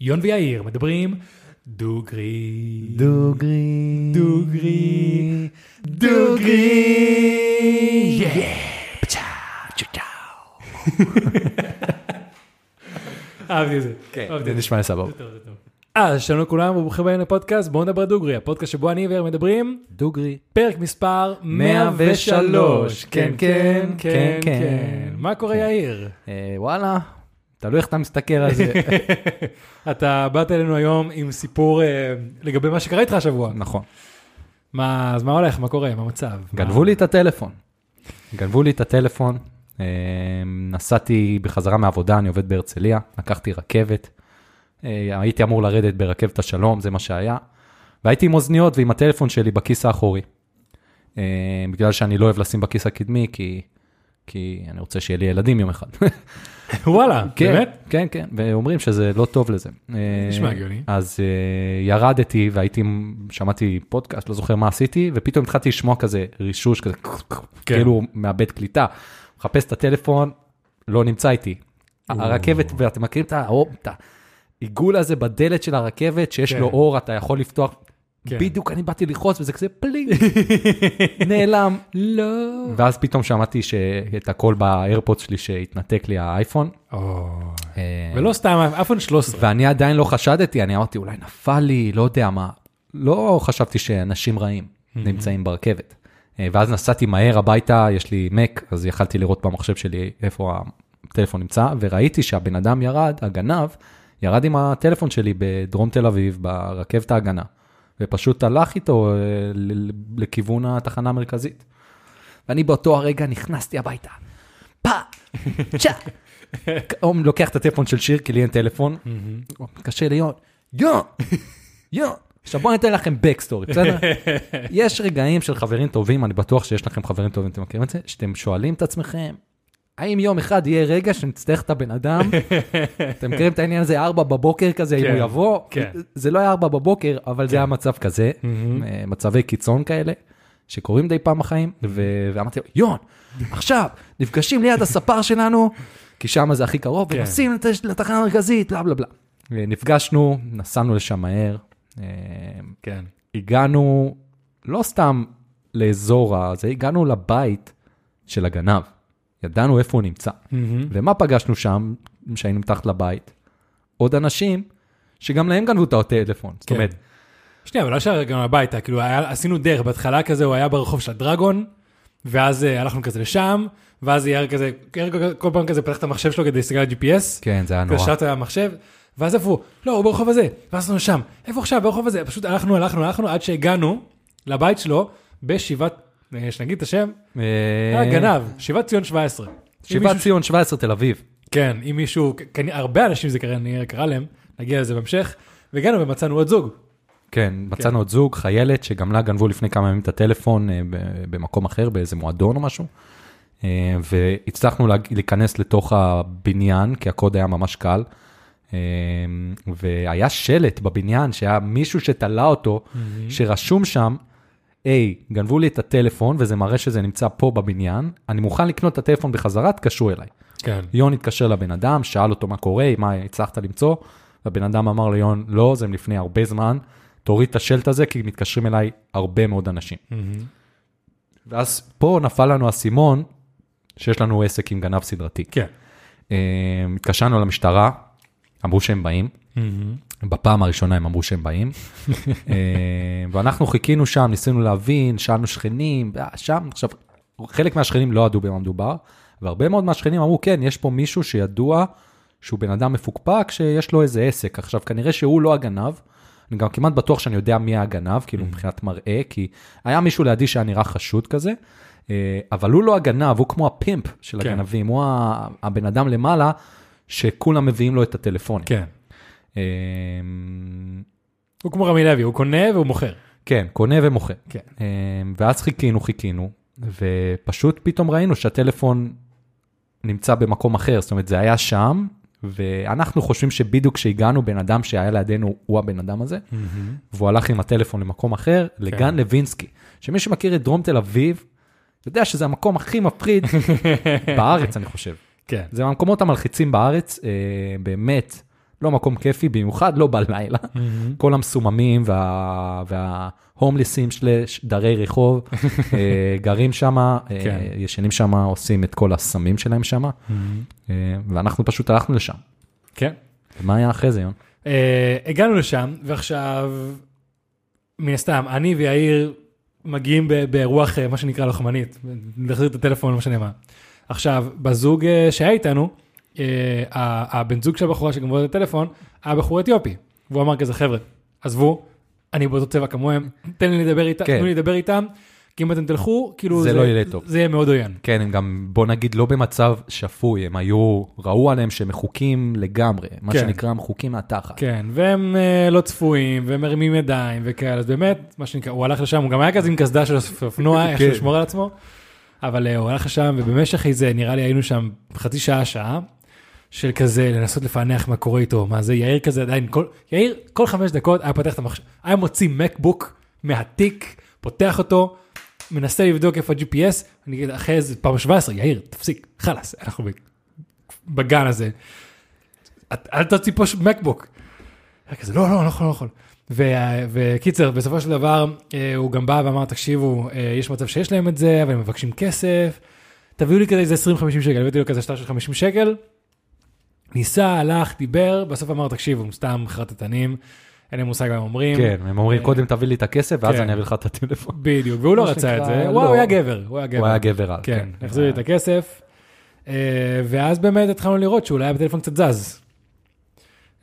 יון ויאיר מדברים דוגרי. דוגרי. דוגרי. דוגרי. אהבתי את זה. כן, זה. נשמע סבבה. טוב. אז שלום לכולם וברוכים הבאים לפודקאסט בואו נדבר דוגרי הפודקאסט שבו אני ויאיר מדברים דוגרי. פרק מספר 103 כן כן כן כן מה קורה יאיר? אה, וואלה, תלוי איך אתה מסתכל על זה. אתה באת אלינו היום עם סיפור אה, לגבי מה שקרה איתך השבוע. נכון. מה אז מה הולך מה קורה מה המצב? גנבו לי את הטלפון. גנבו לי את הטלפון. אה, נסעתי בחזרה מהעבודה, אני עובד בהרצליה, לקחתי רכבת. אה, הייתי אמור לרדת ברכבת השלום, זה מה שהיה. והייתי עם אוזניות ועם הטלפון שלי בכיס האחורי. בגלל שאני לא אוהב לשים בכיס הקדמי, כי, כי אני רוצה שיהיה לי ילדים יום אחד. וואלה כן, באמת? כן, כן, ואומרים שזה לא טוב לזה. נשמע אה, הגיוני. אז אה, ירדתי והייתי, שמעתי פודקאסט, לא זוכר מה עשיתי, ופתאום התחלתי לשמוע כזה רישוש כזה, כן. כאילו מאבד קליטה. מחפש את הטלפון, לא נמצא איתי. הרכבת, ואתם מכירים את העיגול הזה בדלת של הרכבת, שיש כן. לו אור, אתה יכול לפתוח. כן. בדיוק אני באתי ללחוץ וזה כזה פלינג, נעלם. לא. ואז פתאום שמעתי את הקול באיירפודס שלי שהתנתק לי האייפון. אה, ולא סתם אייפון 13. ואני עדיין לא חשדתי, אני אמרתי, אולי נפל לי, לא יודע מה. לא חשבתי שאנשים רעים נמצאים ברכבת. אה, ואז נסעתי מהר הביתה, יש לי מק, אז יכלתי לראות במחשב שלי איפה הטלפון נמצא, וראיתי שהבן אדם ירד, הגנב, ירד עם הטלפון שלי בדרום תל אביב, ברכבת ההגנה, ופשוט הלך איתו אה, לכיוון התחנה המרכזית. ואני באותו הרגע נכנסתי הביתה. פה, צ'ה. הוא לוקח את הטלפון של שיר, כי לי אין טלפון, מתקשר ליון, יון, יון. עכשיו בואו ניתן לכם בקסטורי, בסדר? יש רגעים של חברים טובים, אני בטוח שיש לכם חברים טובים, אתם מכירים את זה? שאתם שואלים את עצמכם, האם יום אחד יהיה רגע שנצטרך את הבן אדם? אתם מכירים את העניין הזה, ארבע בבוקר כזה, אם כן, הוא יבוא? כן. זה לא היה ארבע בבוקר, אבל זה היה מצב כזה, אה, מצבי קיצון כאלה, שקורים די פעם בחיים, ואמרתי לו, יון, עכשיו, נפגשים ליד הספר שלנו, כי שם זה הכי קרוב, כן. ונוסעים לת- לתחנה המרכזית, בלה בלה בלה. נפגשנו, נסענו לשם מהר, אה, כן. הגענו לא סתם לאזור הזה, הגענו לבית של הגנב. ידענו איפה הוא נמצא. ומה פגשנו שם, כשהיינו מתחת לבית? עוד אנשים שגם להם גנבו את הטלפון. זאת כן. אומרת, שנייה, אבל לא שהגענו הביתה, כאילו היה, עשינו דרך, בהתחלה כזה הוא היה ברחוב של הדרגון, ואז אה, הלכנו כזה לשם, ואז יאיר כזה, יאיר כל פעם כזה פתח את המחשב שלו כדי להסתכל על ה-GPS, כן, זה היה נורא. קשרת המחשב, ואז איפה הוא? לא, הוא ברחוב הזה, ואז אנחנו שם, איפה עכשיו, ברחוב הזה, פשוט הלכנו, הלכנו, הלכנו, עד שהגענו לבית שלו, אה, שנגיד את השם, אה, היה גנב, שיבת ציון 17. אם שיבת ציון 17 תל אביב. כן, אם מישהו, כנראה- הרבה אנשים זה קרה להם, נגיע לזה בהמשך, והגענו ומצאנו עוד זוג. כן, מצאנו עוד זוג, חיילת, שגם לה גנבו לפני כמה ימים את הטלפון אה, במקום אחר, באיזה מועדון או משהו. אה, והצלחנו להיכנס לתוך הבניין, כי הקוד היה ממש קל. אה, והיה שלט בבניין, שהיה מישהו שתלה אותו, שרשום שם, היי, גנבו לי את הטלפון, וזה מראה שזה נמצא פה בבניין, אני מוכן לקנות את הטלפון בחזרה, תקשרו אליי. כן. יון התקשר לבן אדם, שאל אותו מה קורה, מה הצלחת למצוא, והבן אדם אמר ליון, לא, זה מלפני הרבה זמן, תוריד את השלט הזה, כי מתקשרים אליי הרבה מאוד אנשים. ואז פה נפל לנו האסימון, שיש לנו עסק עם גנב סדרתי. כן. אה, התקשרנו למשטרה, אמרו שהם באים, בפעם הראשונה הם אמרו שהם באים, אה, ואנחנו חיכינו שם, ניסינו להבין, שאלנו שכנים, אה, שם, עכשיו, חלק מהשכנים לא ידעו במה מדובר, והרבה מאוד מהשכנים אמרו, כן, יש פה מישהו שידוע שהוא בן אדם מפוקפק, שיש לו איזה עסק. עכשיו, כנראה שהוא לא הגנב, אני גם כמעט בטוח שאני יודע מי הגנב, כאילו מבחינת מראה, כי היה מישהו לידי שהיה נראה חשוד כזה, אה, אבל הוא לא הגנב, הוא כמו הפימפ של כן. הגנבים, הוא הבן אדם למעלה, שכולם מביאים לו את הטלפונים. כן. אה, הוא כמו רמי לוי, הוא קונה והוא מוכר. כן, קונה ומוכר. כן. אה, ואז חיכינו, חיכינו, ופשוט פתאום ראינו שהטלפון נמצא במקום אחר, זאת אומרת, זה היה שם, ואנחנו חושבים שבדיוק כשהגענו, בן אדם שהיה לידינו הוא הבן אדם הזה, והוא הלך עם הטלפון למקום אחר, לגן לוינסקי. שמי שמכיר את דרום תל אביב, יודע שזה המקום הכי מפחיד בארץ, אני חושב. כן. זה מהמקומות המלחיצים בארץ, אה, באמת, לא מקום כיפי, במיוחד לא בלילה. כל המסוממים וה... וההומלסים שלש דרי רחוב אה, גרים שם, כן. ישנים שם, עושים את כל הסמים שלהם שם, ואנחנו פשוט הלכנו לשם. כן. ומה היה אחרי זה, יון? אה, הגענו לשם, ועכשיו, מן הסתם, אני ויאיר מגיעים ב- ברוח, אה, מה שנקרא לוחמנית, להחזיר את הטלפון, מה. עכשיו, בזוג אה, שהיה איתנו, אה, הבן זוג של הבחורה שגנבו את הטלפון, היה בחור אתיופי. והוא אמר כזה, חבר'ה, עזבו, אני באותו צבע כמוהם, תן לי לדבר איתם, כן. תנו לי לדבר איתם, כי אם אתם תלכו, כאילו, זה לא יהיה טוב. זה יהיה מאוד עוין. כן, הם גם, בוא נגיד, לא במצב שפוי, הם היו, ראו עליהם שהם מחוקים לגמרי, מה כן. שנקרא מחוקים מהתחת. כן, והם אה, לא צפויים, והם מרימים ידיים וכאלה, אז באמת, מה שנקרא, הוא הלך לשם, הוא גם היה כזה עם קסדה של אופנוע, איך כן. לשמור על עצמו, אבל אה, הוא הלך לשם, ובמשך איזה, נראה לי היינו שם חצי שעה, שעה, של כזה לנסות לפענח מה קורה איתו, מה זה, יאיר כזה עדיין, כל, יאיר כל חמש דקות היה פותח את המחשב, היה מוציא מקבוק מהתיק, פותח אותו, מנסה לבדוק איפה ה-GPS, אני אגיד, אחרי איזה פעם 17, יאיר, תפסיק, חלאס, אנחנו בגן הזה. אל תוציא פה מקבוק. היה כזה, לא, לא, לא יכול, לא יכול. ו- וקיצר, בסופו של דבר, אה, הוא גם בא ואמר, תקשיבו, אה, יש מצב שיש להם את זה, אבל הם מבקשים כסף, תביאו לי כזה איזה 20-50 שקל, הבאתי לו כזה שטר של 50 שקל, ניסה, הלך, דיבר, בסוף אמר, תקשיבו, הם סתם חרטטנים, אין להם מושג מה הם אומרים. כן, הם אומרים, אה, קודם תביא לי את הכסף, ואז כן. אני אביא לך את הטלפון. בדיוק, והוא לא רצה את זה, לא. הוא היה גבר, הוא היה גבר. הוא היה גבר על, כן, החזיר לי את הכסף, אה, ואז באמת התחלנו לראות שאולי הטלפון קצת זז.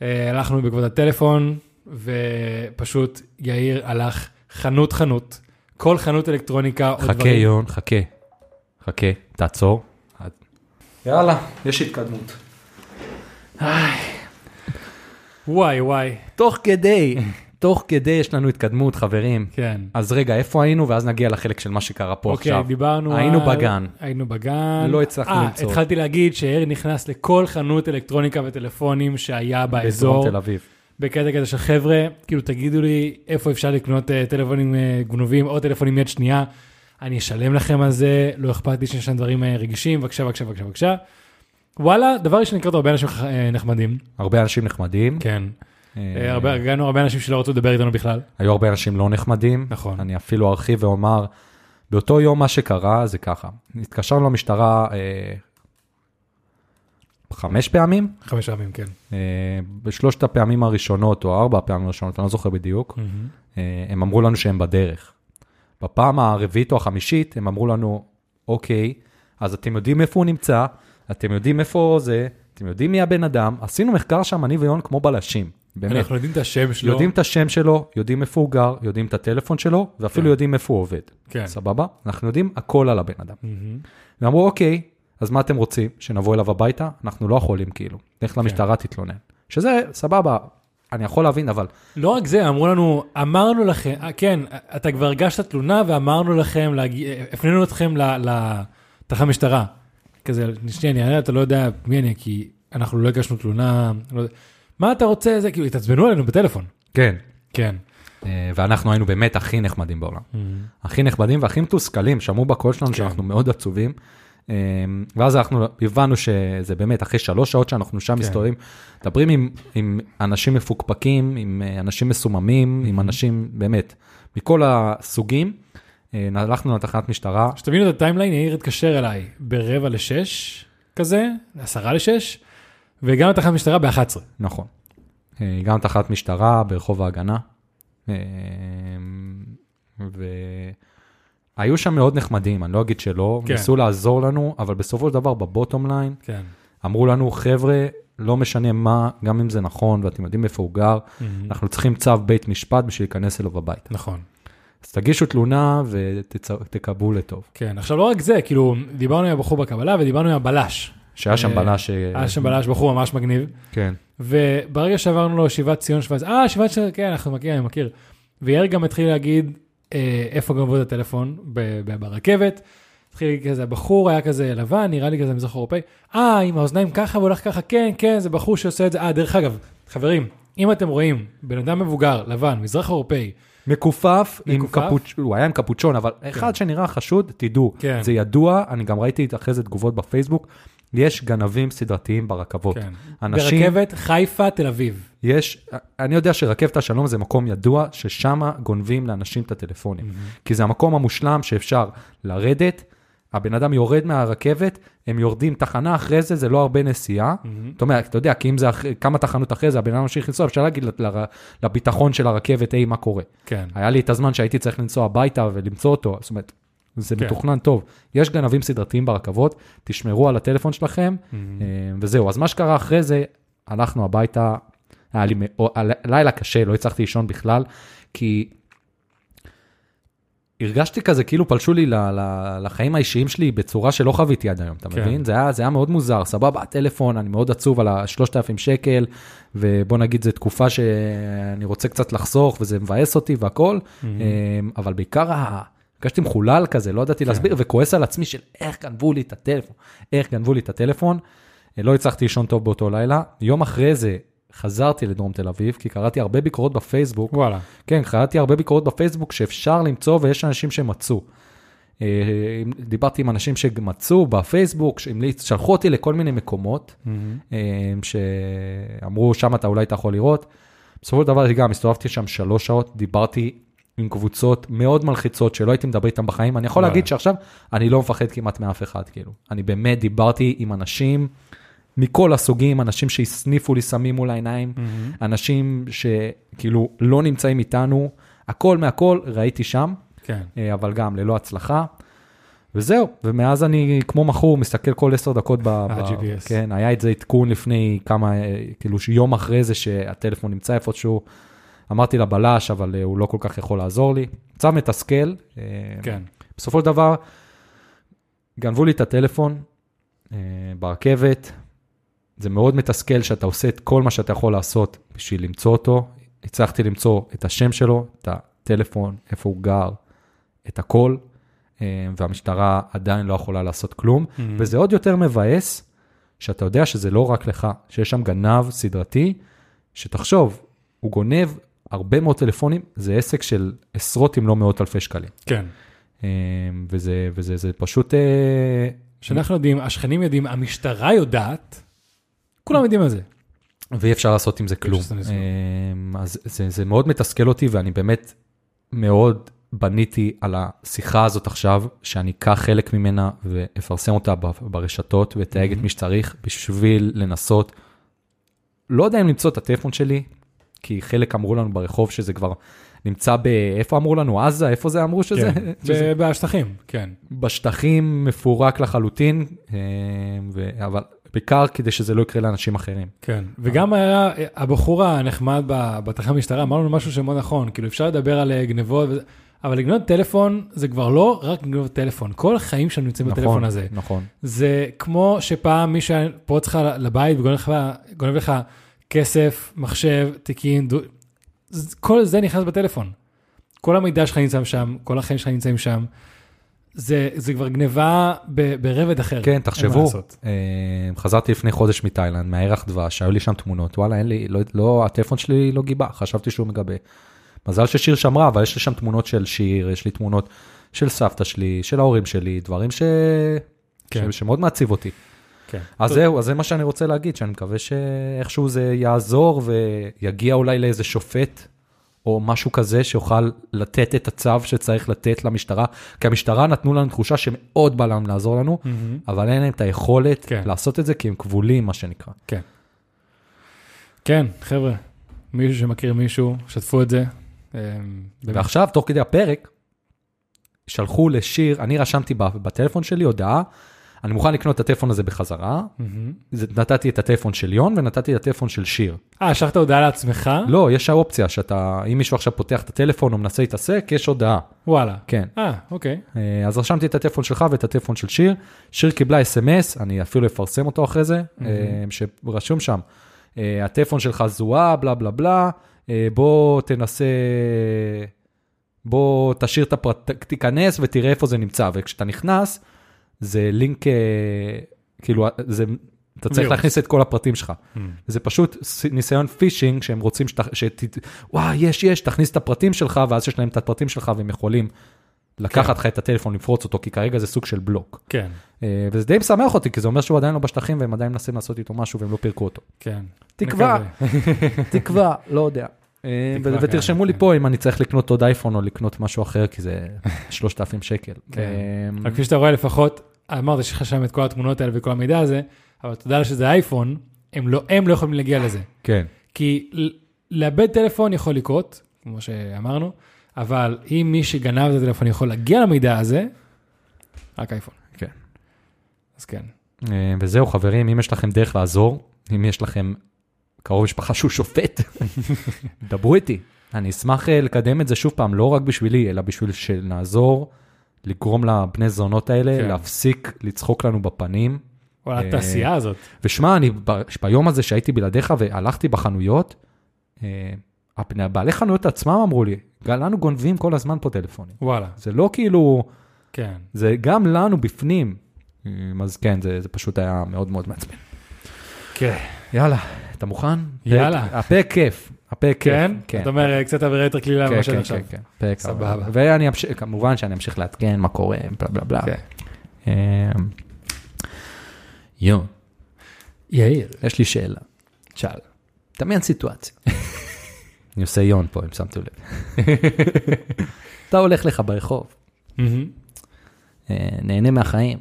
אה, הלכנו בעקבות הטלפון, ופשוט יאיר הלך חנות חנות, כל חנות אלקטרוניקה או חכה, דברים. יון, חכה. חכה, תעצור. יאללה, יש התקדמות. וואי וואי, תוך כדי, תוך כדי יש לנו התקדמות, חברים. כן. אז רגע, איפה היינו? ואז נגיע לחלק של מה שקרה פה אוקיי, עכשיו. דיברנו היינו על... בגן. היינו בגן. לא הצלחנו אה, למצוא. התחלתי להגיד שיאיר נכנס לכל חנות אלקטרוניקה וטלפונים שהיה באזור. באזור תל אביב. בקטע כזה של חבר'ה, כאילו תגידו לי איפה אפשר לקנות אה, טלפונים אה, גנובים או טלפונים יד שנייה, אני אשלם לכם על זה, לא אכפת לי שיש שם דברים אה, רגישים, בבקשה, בבקשה, בבקשה, בבקשה. וואלה, דבר ראשון, הכרתי הרבה אנשים אה, נחמדים, הרבה אנשים נחמדים. כן. אה, אה, הרבה- הגענו הרבה אנשים שלא רצו לדבר איתנו בכלל. היו הרבה אנשים לא נחמדים. נכון. אני אפילו ארחיב ואומר, באותו יום מה שקרה זה ככה, התקשרנו למשטרה אה, חמש פעמים, חמש פעמים, כן. אה, בשלושת הפעמים הראשונות או ארבע הפעמים הראשונות, אני לא זוכר בדיוק, אה, הם אמרו לנו שהם בדרך. בפעם הרביעית או החמישית הם אמרו לנו, אוקיי, אז אתם יודעים איפה הוא נמצא, אתם יודעים איפה זה, אתם יודעים מי הבן אדם, עשינו מחקר שם, אני ויון כמו בלשים, באמת. אנחנו יודעים את השם שלו. יודעים את השם שלו, יודעים איפה הוא גר, יודעים את הטלפון שלו, ואפילו כן. יודעים איפה הוא עובד. כן. סבבה? אנחנו יודעים הכל על הבן אדם. מהמם. ואמרו, אוקיי, אז מה אתם רוצים? שנבוא אליו הביתה? אנחנו לא יכולים, כאילו. כן. לך למשטרה, תתלונן. שזה, סבבה, אני יכול להבין, אבל לא רק זה, אמרו לנו, אמרנו לכם, אה, כן, אתה כבר הגשת תלונה ואמרנו לכם, להגיע- הפנינו אתכם לתחנת משטרה. כזה, שנייה, אני אענה, אתה לא יודע מי אני, כי אנחנו לא הגשנו תלונה, לא יודע. מה אתה רוצה, זה כאילו, התעצבנו עלינו בטלפון. כן. כן. אה, ואנחנו היינו באמת הכי נחמדים בעולם. הכי נחמדים והכי מתוסכלים, שמעו בקול שלנו כן. שאנחנו מאוד עצובים. אה, ואז אנחנו הבנו שזה באמת, אחרי שלוש שעות שאנחנו שם כן. מסתובבים, מדברים עם, עם אנשים מפוקפקים, עם אה, אנשים מסוממים, עם אנשים באמת, מכל הסוגים. אה, הלכנו לתחנת משטרה, שתבינו את ה timeline, יאיר התקשר אליי ברבע לשש, כזה, עשרה לשש, והגענו לתחנת משטרה ב-11. נכון. אה, הגענו לתחנת משטרה ברחוב ההגנה, אה, והיו שם מאוד נחמדים, אני לא אגיד שלא, כן. ניסו לעזור לנו, אבל בסופו של דבר ב bottom line, כן. אמרו לנו, חבר'ה, לא משנה מה, גם אם זה נכון ואתם יודעים איפה הוא גר, אנחנו צריכים צו בית משפט בשביל להיכנס אליו הביתה. נכון. אז תגישו תלונה ותקבלו לטוב. כן, עכשיו לא רק זה, כאילו, דיברנו עם הבחור בקבלה ודיברנו עם הבלש. שהיה שם אה, בלש... היה שם בלש, בחור ממש מגניב. כן. וברגע שעברנו לו שיבת ציון שבץ, אה, שיבת ציון, כן, אנחנו מכיר, אני מכיר. ויאיר גם התחיל להגיד אה, איפה גנבו את הטלפון ברכבת. התחיל להגיד כזה, הבחור היה כזה לבן, נראה לי כזה מזרח אירופאי. אה, עם האוזניים ככה והולך ככה, כן, כן, זה בחור שעושה את זה. אה, דרך אגב, חברים, אם אתם רואים בן אדם מבוגר, לבן, מזרח אירופאי, מכופף, עם? קפוצ'ון, הוא היה עם קפוצ'ון, אבל אחד שנראה חשוד, תדעו, כן. זה ידוע, אני גם ראיתי אחרי זה תגובות בפייסבוק, יש גנבים סדרתיים ברכבות. כן. אנשים, ברכבת חיפה, תל אביב. יש, אני יודע שרכבת השלום זה מקום ידוע, ששם גונבים לאנשים את הטלפונים. כי זה המקום המושלם שאפשר לרדת, הבן אדם יורד מהרכבת, הם יורדים תחנה אחרי זה, זה לא הרבה נסיעה. זאת אומרת, אתה יודע, כי אם זה אחרי, כמה תחנות אחרי זה, הבן אדם ממשיך לנסוע, אפשר להגיד ל- ל- לביטחון של הרכבת, היי, מה קורה? כן. היה לי את הזמן שהייתי צריך לנסוע הביתה ולמצוא אותו, זאת אומרת, זה כן. מתוכנן טוב. יש גנבים סדרתיים ברכבות, תשמרו על הטלפון שלכם, אה, וזהו. אז מה שקרה אחרי זה, הלכנו הביתה, היה לי לילה קשה, לא הצלחתי לישון בכלל, כי הרגשתי כזה כאילו פלשו לי לחיים האישיים שלי בצורה שלא חוויתי עד היום, אתה כן. מבין? זה היה, זה היה מאוד מוזר, סבבה, הטלפון, אני מאוד עצוב על ה-3,000 שקל, ובוא נגיד זו תקופה שאני רוצה קצת לחסוך, וזה מבאס אותי והכל, אמ, אבל בעיקר הרגשתי מחולל כזה, לא ידעתי להסביר, וכועס על עצמי של איך גנבו לי את הטלפון, איך גנבו לי את הטלפון. לא הצלחתי לישון טוב באותו לילה. יום אחרי זה חזרתי לדרום תל אביב, כי קראתי הרבה ביקורות בפייסבוק, וואלה. כן, קראתי הרבה ביקורות בפייסבוק שאפשר למצוא ויש אנשים שמצאו. אה, דיברתי עם אנשים שמצאו בפייסבוק, שלחו אותי לכל מיני מקומות, אה, שאמרו, שם אתה אולי אתה יכול לראות. בסופו של דבר גם הסתובבתי שם שלוש שעות, דיברתי עם קבוצות מאוד מלחיצות שלא הייתי מדבר איתם בחיים. אני יכול. להגיד שעכשיו אני לא מפחד כמעט מאף אחד, כאילו. אני באמת דיברתי עם אנשים מכל הסוגים, אנשים שהסניפו לי סמים מול העיניים, אנשים שכאילו לא נמצאים איתנו, הכל מהכל ראיתי שם, כן. אה, אבל גם ללא הצלחה. וזהו, ומאז אני כמו מכור, מסתכל כל עשר דקות ב... ה-GPS. כן, היה את זה עדכון לפני כמה, אה, כאילו יום אחרי זה שהטלפון נמצא איפשהו. אמרתי לבלש, אבל אה, הוא לא כל כך יכול לעזור לי. מצב מתסכל. אה, כן. בסופו של דבר, גנבו לי את הטלפון אה, ברכבת. זה מאוד מתסכל שאתה עושה את כל מה שאתה יכול לעשות בשביל למצוא אותו. הצלחתי למצוא את השם שלו, את הטלפון, איפה הוא גר, את הכל, אה, והמשטרה עדיין לא יכולה לעשות כלום. Mm-hmm. וזה עוד יותר מבאס, שאתה יודע שזה לא רק לך, שיש שם גנב סדרתי, שתחשוב, הוא גונב הרבה מאוד טלפונים, זה עסק של עשרות אם לא מאות אלפי שקלים. כן. אה, וזה, וזה זה פשוט, אה, שאנחנו יודעים, השכנים יודעים, המשטרה יודעת, כולם יודעים על זה. ואי אפשר לעשות עם זה כלום. אה, אז זה, זה מאוד מתסכל אותי, ואני באמת מאוד בניתי על השיחה הזאת עכשיו, שאני אקח חלק ממנה ואפרסם אותה ברשתות ואתייג את מי שצריך, בשביל לנסות, לא יודע אם למצוא את הטלפון שלי, כי חלק אמרו לנו ברחוב שזה כבר נמצא ב... איפה אמרו לנו? עזה? איפה זה אמרו שזה? כן. שזה בשטחים, כן. בשטחים מפורק לחלוטין, אה, ו... אבל בעיקר כדי שזה לא יקרה לאנשים אחרים. כן, וגם היה, הבחור הנחמד בתחנת המשטרה אמר לנו משהו שמאוד נכון, כאילו אפשר לדבר על אה, גנבות, אבל לגנוב טלפון זה כבר לא רק לגנוב טלפון, כל החיים שלנו נמצאים בטלפון הזה. נכון. זה כמו שפעם מישהו היה פורץ לך לבית וגונב לך, לך כסף, מחשב, תיקים, דו... כל זה נכנס בטלפון. כל המידע שלך נמצא שם, כל החיים שלך נמצאים שם. זה, זה כבר גניבה ברבד אחר. כן, תחשבו. אה, חזרתי לפני חודש מתאילנד, מהירח דבש, היו לי שם תמונות, וואלה, אין לי, לא, לא, הטלפון שלי לא גיבה, חשבתי שהוא מגבה. מזל ששיר שמרה, אבל יש לי שם תמונות של שיר, יש לי תמונות של סבתא שלי, של ההורים שלי, דברים ש... כן. ש... שמאוד מעציב אותי. כן. אז טוב, זהו, אז זה מה שאני רוצה להגיד, שאני מקווה שאיכשהו זה יעזור ויגיע אולי לאיזה שופט או משהו כזה שיוכל לתת את הצו שצריך לתת למשטרה, כי המשטרה נתנו לנו תחושה שמאוד בא להם לעזור לנו, מהמם. אבל אין להם את היכולת כן. לעשות את זה כי הם כבולים, מה שנקרא. כן. כן, חבר'ה, מישהו שמכיר מישהו, שתפו את זה. אה. ועכשיו, תוך כדי הפרק, שלחו לשיר, אני רשמתי בטלפון שלי הודעה, אני מוכן לקנות את הטלפון הזה בחזרה, נתתי את הטלפון של יון ונתתי את הטלפון של שיר. אה, שלחת הודעה לעצמך? לא, יש האופציה שאתה, אם מישהו עכשיו פותח את הטלפון או מנסה להתעסק, יש הודעה. וואלה. כן. אה, אוקיי. אה, אז רשמתי את הטלפון שלך ואת הטלפון של שיר. שיר קיבלה אס.אם.אס, אני אפילו אפרסם אותו אחרי זה, אה, שרשום שם, אה, הטלפון שלך זוהה, בלה בלה בלה, בוא תנסה, בוא תשאיר את הפרט, תיכנס ותראה איפה זה נמצא, וכשאתה נכנס, זה לינק, אה, כאילו, זה, אתה צריך. להכניס את כל הפרטים שלך. Mm. זה פשוט ניסיון פישינג שהם רוצים שת... שת... וואי, יש, יש, תכניס את הפרטים שלך, ואז יש להם את הפרטים שלך והם יכולים לקחת לך את הטלפון, לפרוץ אותו, כי כרגע זה סוג של בלוק. כן, אה, וזה די משמח אותי, כי זה אומר שהוא עדיין לא בשטחים והם עדיין מנסים לעשות איתו משהו והם לא פירקו אותו. כן. תקווה. תקווה, לא יודע. אה, ו- ותרשמו כן, לי כן. פה אם אני צריך לקנות עוד אייפון או לקנות משהו אחר, כי זה 3,000 שקל. כן. אה, רק כפי שאתה רואה לפחות, אמרת שיש לך שם את כל התמונות האלה וכל המידע הזה, אבל תודה שזה אייפון, הם לא, הם לא יכולים להגיע לזה. כן, כי לאבד טלפון יכול לקרות, כמו שאמרנו, אבל אם מי שגנב את הטלפון יכול להגיע למידע הזה, רק אייפון. כן. אז כן. אה, וזהו חברים, אם יש לכם דרך לעזור, אם יש לכם קרוב משפחה שהוא שופט, דברו איתי. אני אשמח אה, לקדם את זה שוב פעם, לא רק בשבילי, אלא בשביל שנעזור לגרום לבני זונות האלה כן. להפסיק לצחוק לנו בפנים. וואלה, אה, התעשייה הזאת. ושמע, אני ב- ביום הזה שהייתי בלעדיך והלכתי בחנויות, אה, בעלי חנויות עצמם אמרו לי, "גל, לנו גונבים כל הזמן פה טלפונים. וואלה, זה לא כאילו, כן. זה גם לנו בפנים. אז כן, זה, זה פשוט היה מאוד מאוד מעצבן. כן. יאללה, אתה מוכן? יאללה. הפרק כיף, הפרק כיף. כן? אתה אומר קצת אווירה יותר קלילה כן, ממה כן, שעד עכשיו. כן, כן, פרק סבבה. ואני אמשיך, כמובן שאני אמשיך לעדכן מה קורה, בלה בלה בלה. כן. אה, יו, יאיר, יש לי שאלה. שאל. דמיין סיטואציה. אני עושה יון פה, אם שמתם לב. אתה הולך לך ברחוב. אה, נהנה מהחיים,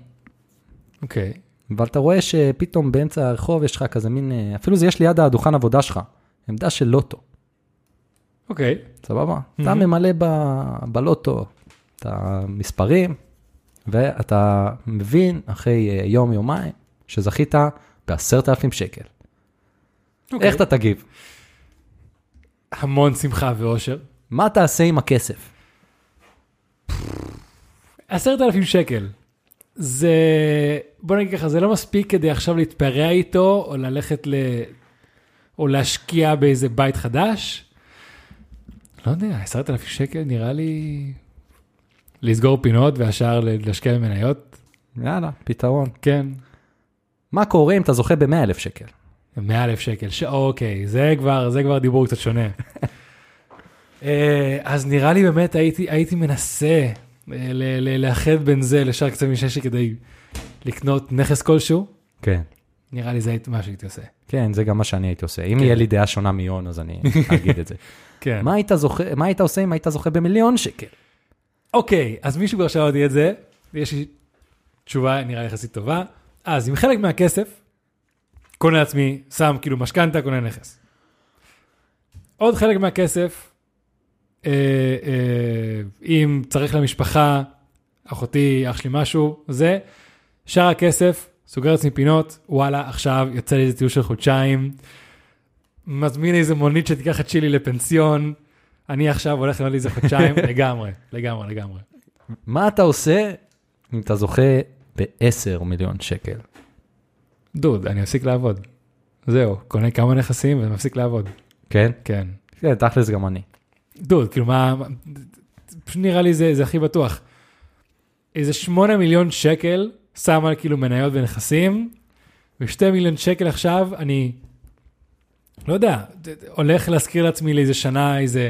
אוקיי. אבל אתה רואה שפתאום באמצע הרחוב יש לך כזה מין, אה, אפילו זה יש ליד הדוכן עבודה שלך, עמדה של לוטו, אוקיי. סבבה? אתה מהמם. ממלא ב- בלוטו את המספרים, ואתה מבין אחרי אה, יום, יומיים, שזכית בעשרת אלפים שקל. אוקיי. איך אתה תגיב? המון שמחה ואושר. מה תעשה עם הכסף? עשרת אלפים שקל. זה, בוא נגיד ככה, זה לא מספיק כדי עכשיו להתפרע איתו, או ללכת ל... או להשקיע באיזה בית חדש. לא יודע, עשרת אלפים שקל נראה לי לסגור פינות והשאר להשקיע במניות. יאללה, פתרון. כן, מה קורה אם אתה זוכה ב-100 אלף שקל? 100 אלף שקל, ש... אוקיי, זה כבר, זה כבר דיבור קצת שונה. אה, אז נראה לי באמת הייתי, הייתי מנסה לאחד בין זה לשאר קצת מששי כדי לקנות נכס כלשהו. כן. נראה לי זה מה שהייתי עושה. כן, זה גם מה שאני הייתי עושה. אם כן. יהיה לי דעה שונה מיון, אז אני אגיד את זה. כן. מה היית זוכה, מה היית עושה אם היית זוכה במיליון שקל? אוקיי, אז מישהו כבר שאל אותי את זה, ויש לי תשובה נראה לי יחסית טובה. אז עם חלק מהכסף, קונה לעצמי, שם כאילו משכנתה, קונה נכס. עוד חלק מהכסף, אה, אה, אם צריך למשפחה, אחותי, אח שלי משהו, זה, שאר הכסף, סוגר לעצמי פינות, וואלה, עכשיו יוצא לי איזה טיול של חודשיים, מזמין איזה מונית שתיקח את צ'ילי לפנסיון, אני עכשיו הולך לי איזה חודשיים, לגמרי, לגמרי, לגמרי. מה אתה עושה אם אתה זוכה ב-10 מיליון שקל? דוד, אני מפסיק לעבוד. זהו, קונה כמה נכסים ומפסיק לעבוד. כן? כן. כן, תכלס גם אני. דוד, כאילו מה, פשוט נראה לי זה, זה הכי בטוח. איזה שמונה מיליון שקל שם על כאילו מניות ונכסים, ושתי מיליון שקל עכשיו אני, לא יודע, הולך להזכיר לעצמי לאיזה שנה איזה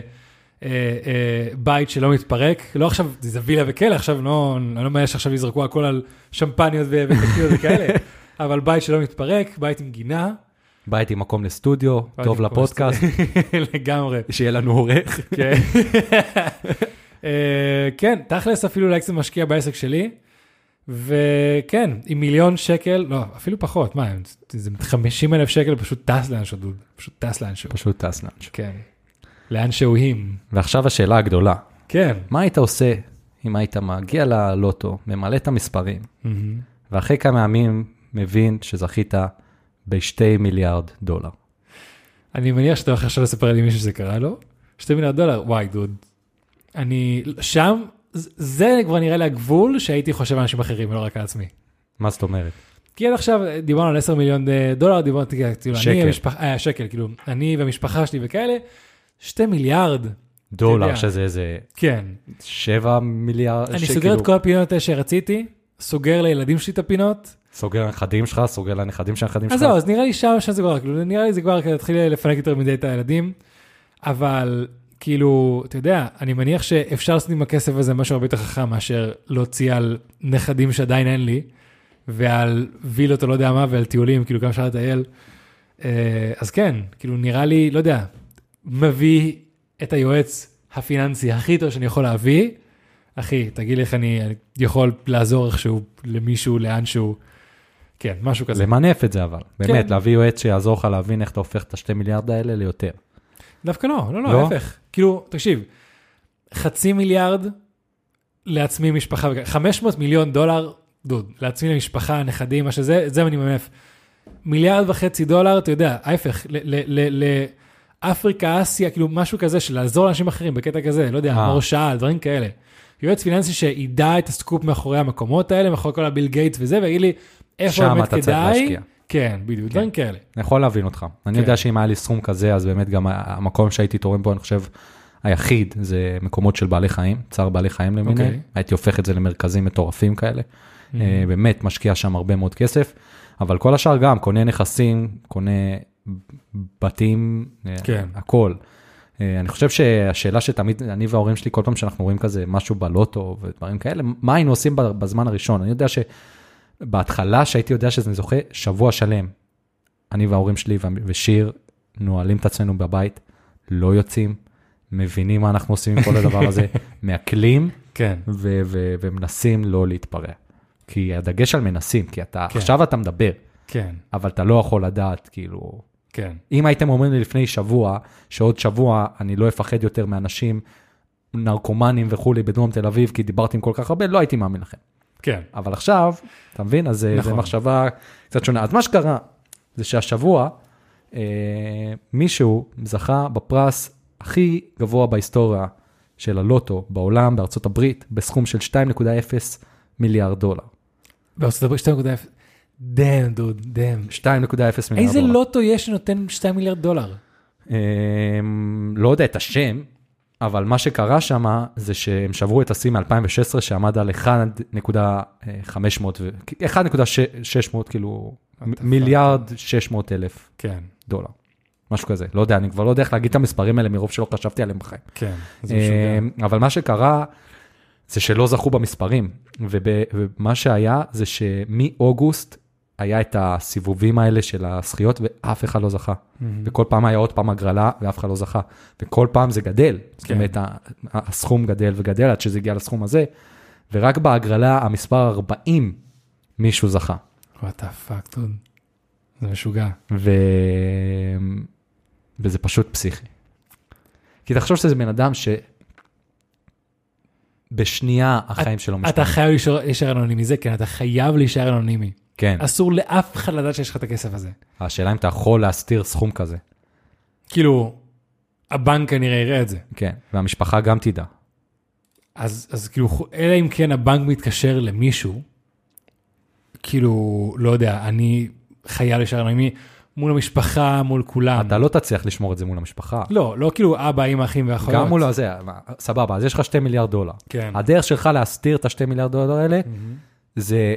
אה, אה, בית שלא מתפרק, לא עכשיו, זה וילה וכאלה, עכשיו לא, אני לא מאלה שעכשיו יזרקו הכל על שמפניות וכאלה, אבל בית שלא מתפרק, בית עם גינה. בית עם מקום לסטודיו, טוב לפודקאסט, לגמרי. שיהיה לנו עורך. כן. אה, כן, תכלס אפילו אולי קצת משקיע בעסק שלי, וכן, עם מיליון שקל, לא, אפילו פחות, מה, זה 50 אלף שקל פשוט טס לאנשהו, דוד, פשוט טס לאנשהו. פשוט טס לאנשהו. כן. לאן שהוא הם. ועכשיו השאלה הגדולה, כן. מה היית עושה אם היית מגיע ללוטו, ממלא את המספרים. ואחרי כמה ימים מבין שזכית בשתי מיליארד דולר? אני מניח שאתה הולך עכשיו לספר לי מישהו שזה קרה לו, שתי מיליארד דולר, וואי, דוד. אני, שם, זה כבר נראה לי הגבול שהייתי חושב על אנשים אחרים ולא רק על עצמי. מה זאת אומרת? כי עד עכשיו דיברנו על 10 מיליון אה, דולר, דיברנו, כאילו, אני שקל. ומשפחה, אה, שקל, כאילו, אני והמשפחה שלי וכאלה, 2 מיליארד, דולר. שזה איזה כן. 7 מיליארד, אני סוגר את כל הפינות שרציתי, סוגר לילדים שלי את הפינות, סוגר לנכדים שלך, סוגר לנכדים של הנכדים אז שלך. זהו, אז נראה לי שם, שם זה כבר, כאילו, נראה לי זה כבר להתחיל לפנק יותר מדי את הילדים, אבל כאילו, אתה יודע, אני מניח שאפשר לעשות עם הכסף הזה משהו הרבה יותר חכם מאשר להוציא על נכדים שעדיין אין לי, ועל וילות או לא יודע מה, ועל טיולים, כאילו גם אפשר לטייל. אה, אז כן, כאילו נראה לי, לא יודע, מביא את היועץ הפיננסי הכי טוב שאני יכול להביא. אחי, תגיד לי איך אני יכול לעזור איכשהו למישהו, לאנשהו. כן, משהו כזה. למנף את זה אבל, באמת, כן. להביא יועץ שיעזור לך להבין איך אתה הופך את השתי מיליארד האלה ליותר. דווקא לא, לא, לא, לא? ההפך. כאילו, תקשיב, חצי מיליארד לעצמי משפחה, 500 מיליון דולר, דוד, לעצמי למשפחה, נכדים, מה שזה, את זה אני ממנף. מיליארד וחצי דולר, אתה יודע, ההפך, לאפריקה, אסיה, כאילו משהו כזה של לעזור לאנשים אחרים בקטע כזה, לא יודע, אה. שעל, דברים כאלה. יועץ פיננסי שידע את הסקופ מאחורי המקומות האלה, מאחורי כל הביל גייטס וזה, ויגיד לי, איפה שם באמת אתה צריך כדאי. להשקיע. כן, בדיוק, דברים כאלה. אני יכול להבין אותך. אני כן. יודע שאם היה לי סכום כזה, אז באמת גם המקום שהייתי תורם בו, אני חושב, היחיד, זה מקומות של בעלי חיים, צער בעלי חיים למיניהם. אוקיי. הייתי הופך את זה למרכזים מטורפים כאלה. אה, באמת משקיע שם הרבה מאוד כסף, אבל כל השאר גם, קונה נכסים, קונה בתים, אה, כן. הכל. אה, אני חושב שהשאלה שתמיד, אני וההורים שלי, כל פעם שאנחנו רואים כזה משהו בלוטו ודברים כאלה, מה היינו עושים בזמן הראשון? אני יודע שבהתחלה, שהייתי יודע שזה זוכה, שבוע שלם, אני וההורים שלי ושיר נועלים את עצמנו בבית, לא יוצאים, מבינים מה אנחנו עושים עם כל הדבר הזה, מעכלים כן, ו- ו- ומנסים לא להתפרע. כי הדגש על מנסים, כי אתה, כן. עכשיו אתה מדבר, כן, אבל אתה לא יכול לדעת, כאילו, כן. אם הייתם אומרים לי לפני שבוע, שעוד שבוע אני לא אפחד יותר מאנשים נרקומנים וכולי בדרום תל אביב, כי דיברתי עם כל כך הרבה, לא הייתי מאמין לכם. כן, אבל עכשיו, אתה מבין? אז נכון. נכון. זו מחשבה קצת שונה. אז מה שקרה, זה שהשבוע אה, מישהו זכה בפרס הכי גבוה בהיסטוריה של הלוטו בעולם, בארצות הברית, בסכום של 2.0 מיליארד דולר. בארצות הברית 2.0, דאם דוד, דאם. 2.0 מיליארד איזה דולר. לוטו יש שנותן 2 מיליארד דולר? אה, לא יודע את השם, אבל מה שקרה שם זה שהם שברו את השיא מ-2016 שעמד על 1.500, ו- 1.600 כאילו, מיליארד 600 אלף כן, דולר. משהו כזה, לא יודע, אני כבר לא יודע איך להגיד את המספרים האלה מרוב שלא חשבתי עליהם בחיים. כן. זה משוגע. אה, אבל מה שקרה זה שלא זכו במספרים, ומה שהיה זה שמאוגוסט היה את הסיבובים האלה של הזכיות ואף אחד לא זכה. וכל פעם היה עוד פעם הגרלה ואף אחד לא זכה. וכל פעם זה גדל, זאת כן. אומרת, ה- הסכום גדל וגדל עד שזה הגיע לסכום הזה, ורק בהגרלה המספר 40 מישהו זכה. what fuck, דוד. זה משוגע. ו... וזה פשוט פסיכי. כי תחשוב שזה בן אדם ש... בשנייה החיים שלו משתנים. אתה חייב להישאר אנונימי, זה כן, אתה חייב להישאר אנונימי. כן, אסור לאף אחד לדעת שיש לך את הכסף הזה. השאלה אם אתה יכול להסתיר סכום כזה. כאילו, הבנק כנראה יראה את זה. כן, והמשפחה גם תדע. אז, אז כאילו, אלא אם כן הבנק מתקשר למישהו, כאילו, לא יודע, אני חייב להישאר אנונימי מול המשפחה, מול כולם. אתה לא תצליח לשמור את זה מול המשפחה. לא, לא כאילו אבא, אמא, אחים ואחיות. גם מול הזה, סבבה, אז יש לך 2 מיליארד דולר. כן. הדרך שלך להסתיר את ה-2 מיליארד דולר האלה, זה,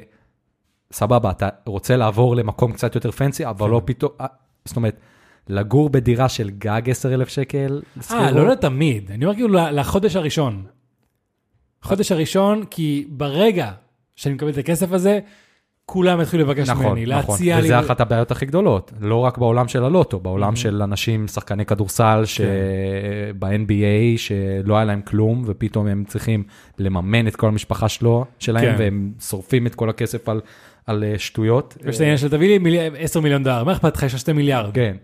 סבבה, אתה רוצה לעבור למקום קצת יותר פנסי, אבל כן. לא פתאום, אה, זאת אומרת, לגור בדירה של גג 10,000 שקל, אה. לא לתמיד, אני אומר כאילו לחודש הראשון. חודש הראשון, כי ברגע שאני מקבל את הכסף הזה, כולם יתחילו לבקש נכון, ממני, נכון, להציע לי... וזה אחת הבעיות הכי גדולות, לא רק בעולם של הלוטו, בעולם של אנשים, שחקני כדורסל, שב-NBA, שלא היה להם כלום, ופתאום הם צריכים לממן את כל המשפחה שלו, שלהם, כן. והם שורפים את כל הכסף על, על אה, שטויות. יש את העניין של תביא לי מילי- 10 מיליון דולר, מה אכפת לך, יש לך 2 מיליארד, כן,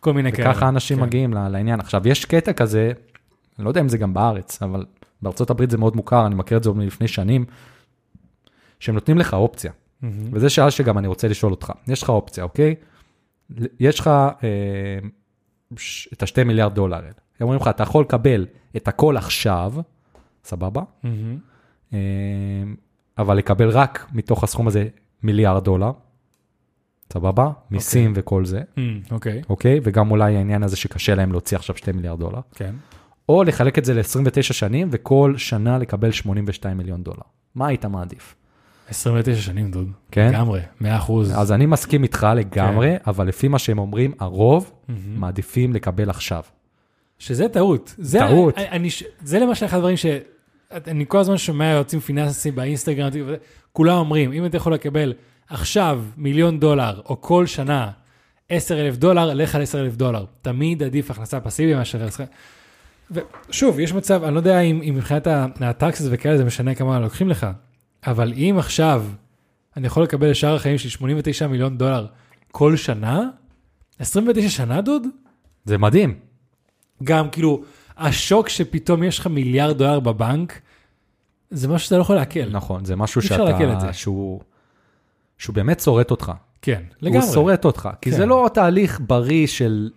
כל מיני כאלה. וככה אנשים כן. מגיעים לעניין. עכשיו, יש קטע כזה, אני לא יודע אם זה גם בארץ, אבל בארצות הברית זה מאוד מוכר, אני מכיר את זה עוד מלפני שנים, שהם נותנים לך אופציה. וזה שאלה שגם אני רוצה לשאול אותך. יש לך אופציה, אוקיי? יש לך אה, ש- את השתי מיליארד דולר האלה. הם אומרים לך, אתה יכול לקבל את הכל עכשיו, סבבה? אה, אבל לקבל רק מתוך הסכום הזה מיליארד דולר, סבבה? מיסים וכל זה, אמ, אוקיי, אוקיי? וגם אולי העניין הזה שקשה להם להוציא עכשיו שתי מיליארד דולר. כן. או לחלק את זה ל-29 שנים וכל שנה לקבל 82 מיליון דולר. מה היית מעדיף? 29 שנים, דוד. כן? לגמרי, 100 אחוז. אז אני מסכים איתך לגמרי, כן. אבל לפי מה שהם אומרים, הרוב מהמם. מעדיפים לקבל עכשיו. שזה טעות. זה, טעות. אני, אני, זה למשל אחד הדברים שאני כל הזמן שומע יועצים פיננסיים באינסטגרם, כולם אומרים, אם אתה יכול לקבל עכשיו מיליון דולר, או כל שנה 10 אלף דולר, לך על 10 אלף דולר. תמיד עדיף הכנסה פסיבית מאשר... ושוב, יש מצב, אני לא יודע אם, אם מבחינת הטקסס וכאלה זה משנה כמה לוקחים לך, אבל אם עכשיו אני יכול לקבל לשאר החיים שלי 89 מיליון דולר כל שנה, 29 שנה דוד? זה מדהים. גם כאילו, השוק שפתאום יש לך מיליארד דולר בבנק, זה משהו שאתה לא יכול לעכל. נכון, זה משהו אי אפשר לעכל את שאתה, זה. שהוא, שהוא באמת שורט אותך. כן, לגמרי. הוא שורט אותך, כי כן. זה לא תהליך בריא של,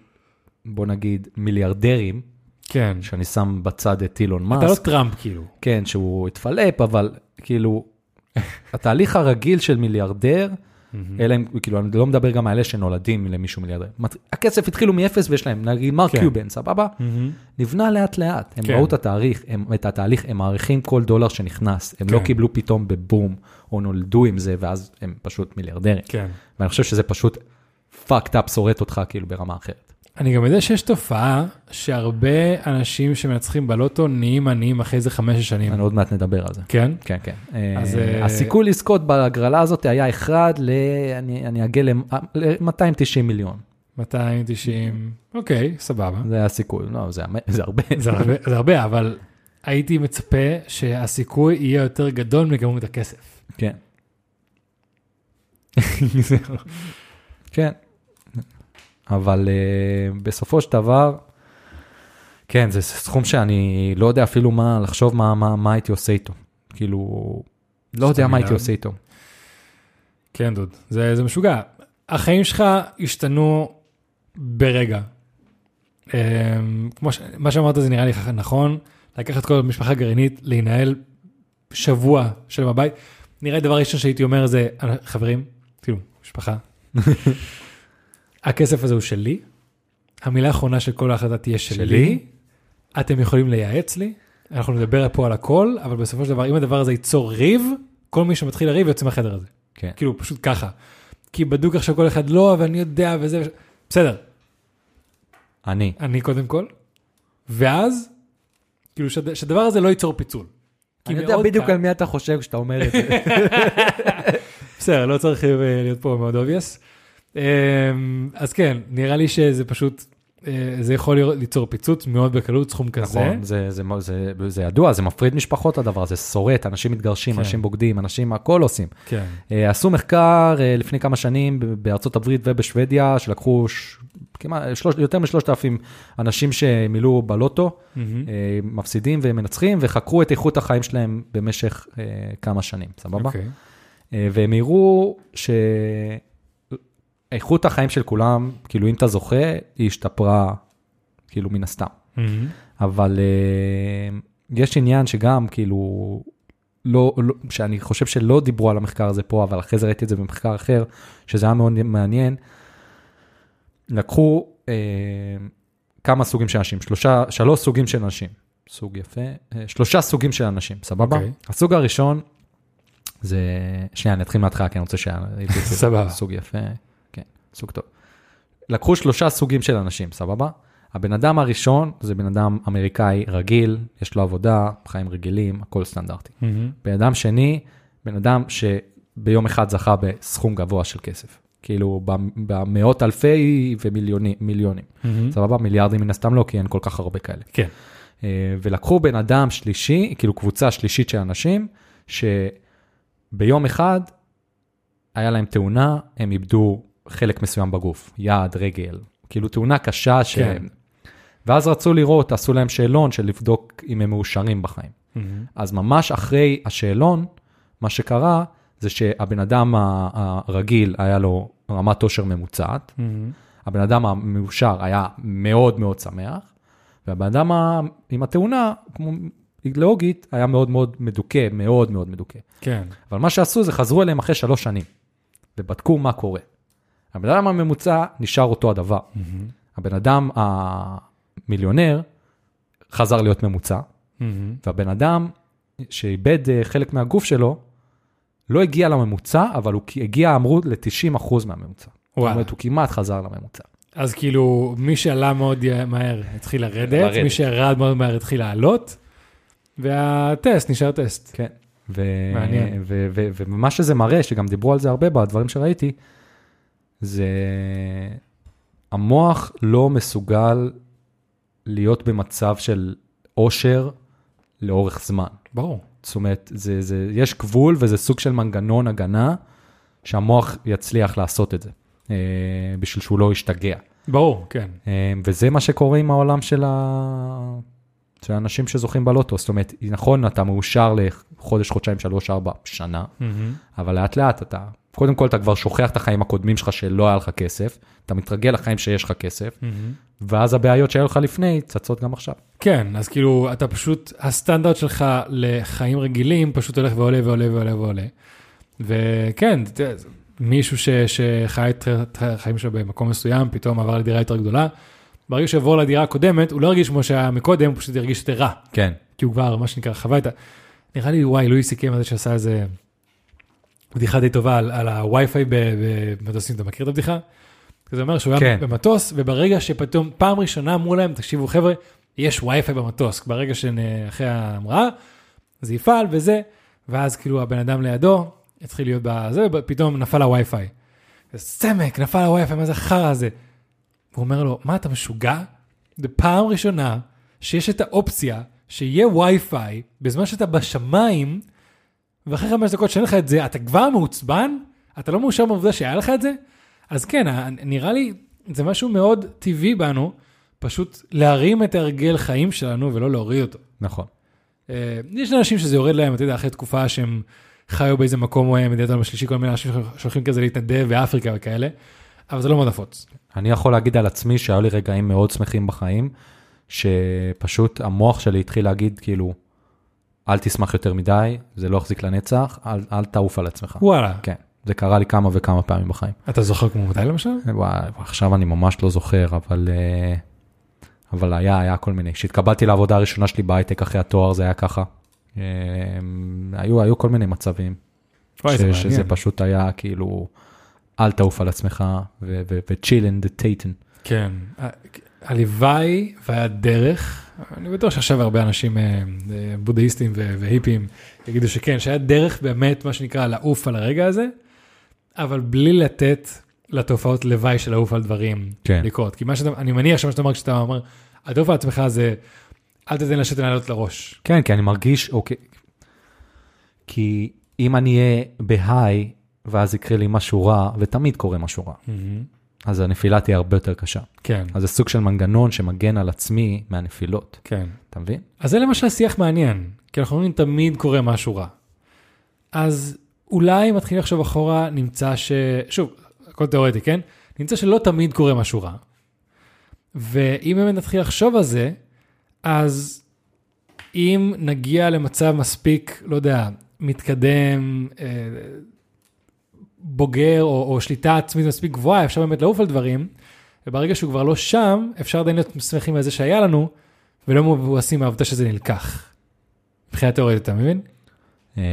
בוא נגיד, מיליארדרים, כן. שאני שם בצד את אילון אתה לא מאסק, טראמפ כאילו. כן, שהוא התפלפ, אבל כאילו, התהליך הרגיל של מיליארדר, אלא אם, כאילו, אני לא מדבר גם על אלה שנולדים למישהו מיליארדר. הכסף התחילו מאפס ויש להם, נגיד מרק כן. קיובן, סבבה? נבנה לאט לאט, הם כן. ראו את התאריך, את התהליך, הם מעריכים כל דולר שנכנס, הם לא כן. קיבלו פתאום בבום, או נולדו עם זה, ואז הם פשוט מיליארדרים. ואני חושב שזה פשוט fucked up שורט אותך כאילו ברמה אחרת. אני גם יודע שיש תופעה שהרבה אנשים שמנצחים בלוטו נהיים עניים אחרי איזה חמש שנים. אני עוד מעט נדבר על זה. כן? כן, כן. אז, אה, אה, הסיכוי לזכות בהגרלה הזאת היה אחד ל... אני אני אגיע ל-290 מיליון. 290, אוקיי, סבבה. זה היה הסיכוי, לא, זה זה הרבה. זה הרבה, זה הרבה, אבל הייתי מצפה שהסיכוי יהיה יותר גדול מכמות הכסף. כן. כן. אבל uh, בסופו של דבר, כן, זה סכום שאני לא יודע אפילו מה, לחשוב מה, מה, מה הייתי עושה איתו. כאילו, לא יודע מה הייתי? עושה איתו. כן, דוד, זה, זה משוגע. החיים שלך השתנו ברגע. אמ, כמו ש... מה שאמרת זה נראה לי נכון, לקחת כל המשפחה הגרעינית, להינעל שבוע שלם בבית. נראה לי דבר ראשון שהייתי אומר זה, חברים, כאילו, משפחה, הכסף הזה הוא שלי, המילה האחרונה של כל ההחלטה תהיה שלי, שלי? אתם יכולים לייעץ לי, אנחנו נדבר פה על הכל, אבל בסופו של דבר, אם הדבר הזה ייצור ריב, כל מי שמתחיל לריב יוצא מהחדר הזה. כן. כאילו, פשוט ככה. כי בדוק עכשיו כל אחד, לא, ואני יודע, וזה, וש... בסדר, אני. אני קודם כל, ואז, כאילו, שהד- שהדבר הזה לא ייצור פיצול. אני יודע בדיוק על מי אתה חושב כשאתה אומר את זה. בסדר, לא צריך אה, להיות פה מאוד obvious. אמ, אז כן, נראה לי שזה פשוט, אה, זה יכול ליצור פיצוץ מאוד בקלות, סכום כזה. נכון, זה, זה, זה, זה ידוע, זה מפריד משפחות הדבר הזה, שורט, אנשים מתגרשים, כן. אנשים בוגדים, אנשים הכל עושים. כן, אה, עשו מחקר אה, לפני כמה שנים בארצות הברית ובשוודיה, שלקחו ש... כמעט שלוש... יותר משלושת אלפים אנשים שמילאו בלוטו. אה, מפסידים ומנצחים, וחקרו את איכות החיים שלהם במשך כמה שנים, סבבה? אוקיי. אה, והם הראו שאיכות החיים של כולם, כאילו אם אתה זוכה, היא השתפרה, כאילו מן הסתם. מהמם. אבל uh, יש עניין שגם כאילו, לא, לא, שאני חושב שלא דיברו על המחקר הזה פה, אבל אחרי זה ראיתי את זה במחקר אחר, שזה היה מאוד מעניין. לקחו uh, כמה סוגים של אנשים, שלושה, שלוש סוגים של אנשים, סוג יפה, uh, שלושה סוגים של אנשים, סבבה? אוקיי. הסוג הראשון זה, שנייה, אני אתחיל מההתחלה, כי אני רוצה ש... סבבה. סוג יפה, סוג טוב. לקחו שלושה סוגים של אנשים, סבבה? הבן אדם הראשון זה בן אדם אמריקאי רגיל, יש לו עבודה, חיים רגילים, הכל סטנדרטי. מהמם. בן אדם שני, בן אדם שביום אחד זכה בסכום גבוה של כסף. כאילו במ- במאות אלפי ומיליונים, מיליונים. מהמם. סבבה? מיליארדים מן הסתם לא, כי אין כל כך הרבה כאלה. כן. אה, ולקחו בן אדם שלישי, כאילו קבוצה שלישית של אנשים, שביום אחד היה להם תאונה, הם איבדו חלק מסוים בגוף, יד, רגל, כאילו תאונה קשה ש... כן. ואז רצו לראות, עשו להם שאלון של לבדוק אם הם מאושרים בחיים. מהמם. אז ממש אחרי השאלון, מה שקרה זה שהבן אדם הרגיל היה לו רמת עושר ממוצעת, מהמם. הבן אדם המאושר היה מאוד מאוד שמח, והבן אדם עם התאונה, כמו לוגית, היה מאוד מאוד מדוכא, מאוד מאוד מדוכא. כן. אבל מה שעשו זה חזרו אליהם אחרי שלוש שנים, ובדקו מה קורה. הבן אדם הממוצע נשאר אותו הדבר. מהמם. הבן אדם המיליונר חזר להיות ממוצע, מהמם. והבן אדם שאיבד אה, חלק מהגוף שלו, לא הגיע לממוצע, אבל הוא הגיע, אמרו, ל-90% מהממוצע. זאת וואלה. אומרת, הוא כמעט חזר לממוצע. אז כאילו, מי שעלה מאוד מהר התחיל לרדת, לרדת. מי שירד מאוד מהר התחיל לעלות, והטסט נשאר טסט. כן. ו- מעניין. ו- ו- ומה שזה מראה, שגם דיברו על זה הרבה בדברים שראיתי, זה המוח לא מסוגל להיות במצב של עושר לאורך זמן. ברור. זאת אומרת, זה, זה, יש גבול וזה סוג של מנגנון הגנה שהמוח יצליח לעשות את זה, אה, בשביל שהוא לא ישתגע. ברור, כן. אה, וזה מה שקורה עם העולם של, ה... של האנשים שזוכים בלוטו. זאת אומרת, נכון, אתה מאושר לחודש, חודשיים, שלוש, ארבע, שנה, אבל לאט לאט אתה, קודם כל אתה כבר שוכח את החיים הקודמים שלך שלא היה לך כסף, אתה מתרגל לחיים שיש לך כסף, ואז הבעיות שהיו לך לפני צצות גם עכשיו. כן, אז כאילו, אתה פשוט, הסטנדרט שלך לחיים רגילים פשוט הולך ועולה ועולה ועולה ועולה. וכן, מישהו ש, שחי את את החיים שלו במקום מסוים, פתאום עבר לדירה יותר גדולה, ברגע שיעבור לדירה הקודמת, הוא לא ירגיש כמו שהיה מקודם, הוא פשוט ירגיש יותר רע, כן. כי הוא כבר, מה שנקרא, חווה את ה... נראה לי, וואי, לואי סיכם על זה שעשה איזה בדיחה די טובה על, על הווי-פיי במטוסים, אתה מכיר את הבדיחה? זה אומר שהוא היה כן. במטוס, וברגע שפתאום פעם ראשונה אמרו להם, תקשיבו חבר'ה, יש וי-פיי במטוס, ברגע שאחרי ההמראה, זה יפעל וזה, ואז כאילו הבן אדם לידו התחיל להיות בזה, ופתאום נפל הווי-פיי. סמק, נפל הווי-פיי, מה זה החרא הזה? הוא אומר לו, מה אתה משוגע? זה פעם ראשונה שיש את האופציה שיהיה וי-פיי בזמן שאתה בשמיים, ואחרי חמש דקות שאין לך את זה, אתה כבר מעוצבן? אתה לא מאושר בעובדה שהיה לך את זה? אז כן, נראה לי, זה משהו מאוד טבעי בנו, פשוט להרים את הרגל חיים שלנו ולא להוריד אותו. נכון. אה, יש אנשים שזה יורד להם, אתה יודע, אחרי תקופה שהם חיו באיזה מקום אה, מדינת העולם השלישי, כל מיני אנשים שהולכים כזה להתנדב באפריקה וכאלה, אבל זה לא מאוד נפוץ. אני יכול להגיד על עצמי שהיו לי רגעים מאוד שמחים בחיים, שפשוט המוח שלי התחיל להגיד כאילו, אל תשמח יותר מדי, זה לא יחזיק לנצח, אל, אל תעוף על עצמך. וואלה, כן, זה קרה לי כמה וכמה פעמים בחיים. אתה זוכר כמו מתי למשל? וואי, עכשיו אני ממש לא זוכר, אבל, אה, אבל היה, היה כל מיני. כשהתקבלתי לעבודה הראשונה שלי בהייטק אחרי התואר, זה היה ככה. אה, היו, היו כל מיני מצבים, וואי, ש, זה שזה. פשוט היה כאילו, אל תעוף על עצמך, ו-chill in the titan. כן, הלוואי והדרך, אני בטוח שעכשיו הרבה אנשים אה, אה, בודהיסטים והיפים יגידו שכן, שהיה דרך באמת, מה שנקרא, לעוף על הרגע הזה, אבל בלי לתת לתופעות לוואי של לעוף על דברים כן. לקרות. כי מה שאתה, אני מניח שמה שאתה אומר כשאתה אומר, עטוף על עצמך זה, אל תתן לשתן לעלות לראש. כן, כי אני מרגיש, אוקיי, כי אם אני אהיה בהיי, ואז יקרה לי משהו רע, ותמיד קורה משהו רע, אז הנפילה תהיה הרבה יותר קשה. כן, אז זה סוג של מנגנון שמגן על עצמי מהנפילות, כן. אתה מבין? אז זה למשל שיח מעניין, כי אנחנו אומרים תמיד קורה משהו רע. אז אולי מתחילים לחשוב אחורה, נמצא ש... שוב, הכל תיאורטי, כן? נמצא שלא תמיד קורה משהו רע. ואם באמת נתחיל לחשוב על זה, אז אם נגיע למצב מספיק, לא יודע, מתקדם, אה, בוגר או, או שליטה עצמית מספיק גבוהה, אפשר באמת לעוף על דברים, וברגע שהוא כבר לא שם, אפשר עדיין להיות שמחים על זה שהיה לנו, ולא מבואסים מהעובדה שזה נלקח. מבחינה תיאורטית, אתה מבין? אה,